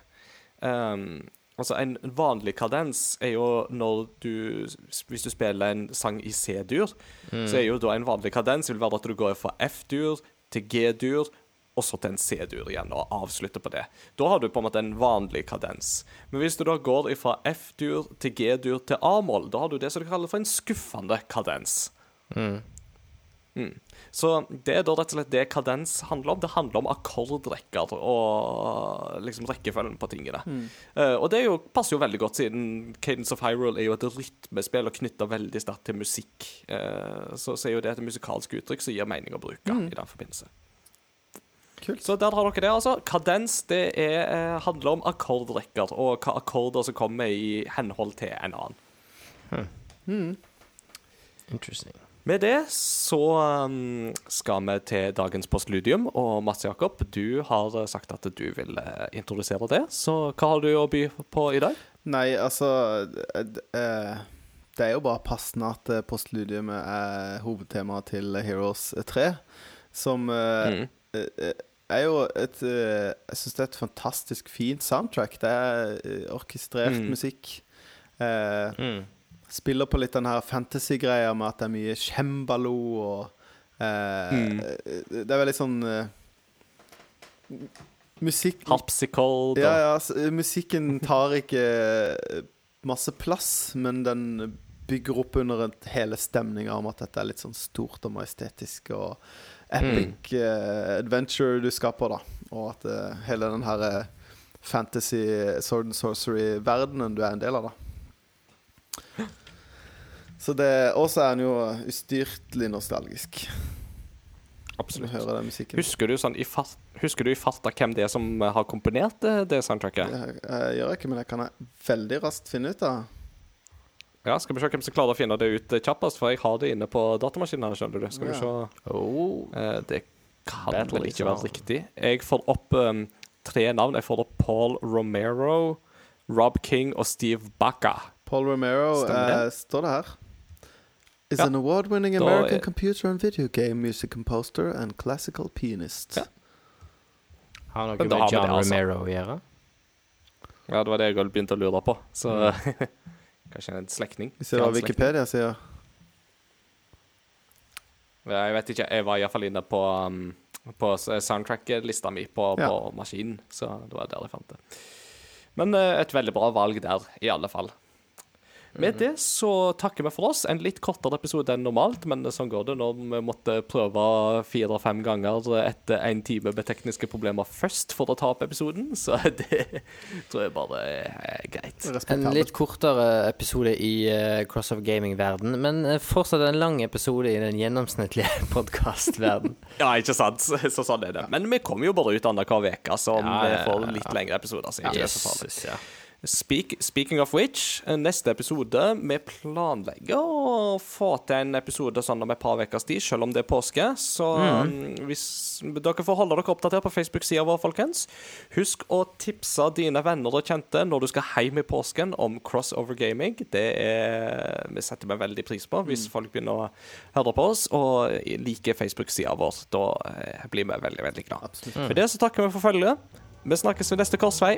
Um, altså En vanlig kadens er jo når du Hvis du spiller en sang i C-dur, så er jo da en vanlig kadens vil være at du går fra F-dur til G-dur, og så til en C-dur igjen, og avslutter på det. Da har du på en måte en vanlig kadens. Men hvis du da går fra F-dur til G-dur til A-moll, da har du det som du kaller for en skuffende kadens. Mm. Så det er da rett og slett det kadens handler om. Det handler om akkordrekker og liksom rekkefølgen på tingene. Eh, og det er jo, passer jo veldig godt, siden Cadence of Hyrule er jo et rytmespill og knytta veldig sterkt til musikk. Uh, så, så er jo det et musikalsk uttrykk som gir mening å bruke i den forbindelse. Kult. Så der har dere det, altså. Kadens det er, eh, handler om akkordrekker, og hva akkorder som kommer i henhold til en annen. Interesting. Med det så um, skal vi til dagens postludium, og Mats Jakob, du har eh, sagt at du vil eh, introdusere det. Så hva har du å by på i dag? Nei, altså Det er jo bare passende at postludiumet er hovedtemaet til Heroes 3, som Mm. Eh, eh, er jo et eh, Jeg syns det er et fantastisk fint soundtrack. Det er orkestrert Mm. musikk. Eh, Spiller på litt den her fantasy-greia med at det er mye cembalo og eh, Mm. Det er veldig sånn eh, Musikk Harpsichord ja, ja, musikken tar ikke masse plass, men den bygger opp under hele stemninga om at dette er litt sånn stort og majestetisk og epic eh, adventure du skal på, da. Og at uh, hele den her eh, fantasy sword and sorcery-verdenen du er en del av, da. Så det Og så er han jo ustyrtelig nostalgisk. Du Absolutt. Husker du, sånn, i fart, husker du i farta hvem det er som har komponert det, det soundtracket? Det gjør jeg ikke, men det kan jeg veldig raskt finne ut av. Ja, Skal vi se hvem som klarer å finne det ut kjappest, for jeg har det inne på datamaskinen. her, skjønner du. Skal vi se Oh. Eh, Det kan Battle vel ikke være riktig. Jeg får opp um, tre navn. Jeg får opp Paul Romero, Rob King og Steve Bacca. Paul Romero eh, står det her. Is Ja. an award-winning American da, computer and video game music composer and classical pianist. Ja. Har noe med John det, altså. Romero å gjøre? Ja, det var det jeg hadde begynt å lure på. Så kanskje en slektning. Hvis det var Wikipedia sier Jeg vet ikke. Jeg var iallfall inne på, um, på soundtrack-lista mi på, Ja. på maskinen, så det var der jeg fant det. Men eh, et veldig bra valg der, i alle fall. Med det så takker vi for oss. En litt kortere episode enn normalt, men sånn går det når vi måtte prøve fire-fem ganger etter en time med tekniske problemer først for å ta opp episoden, så det tror jeg bare er greit. En litt kortere episode i uh, of Gaming-verden, men eh, fortsatt en lang episode i den gjennomsnittlige podkast-verden. Ja, ikke sant? Så sånn er det. Men vi kommer jo bare ut annenhver uke, så Ja, vi ja, får litt lengre episoder. Så ikke det er så farlig. Ja. Speak, speaking of which, neste episode Vi planlegger å få til en episode sånn om et par ukers tid, selv om det er påske. Så mm, hvis dere får holde dere oppdatert på Facebook-sida vår, folkens. Husk å tipse dine venner og kjente når du skal hjem i påsken om crossover gaming. Det er, vi setter vi veldig pris på hvis folk begynner å høre på oss og liker Facebook-sida vår. Da eh, blir vi veldig, veldig glad. Absolutt. For det så takker vi for følget. Vi snakkes ved neste korsvei.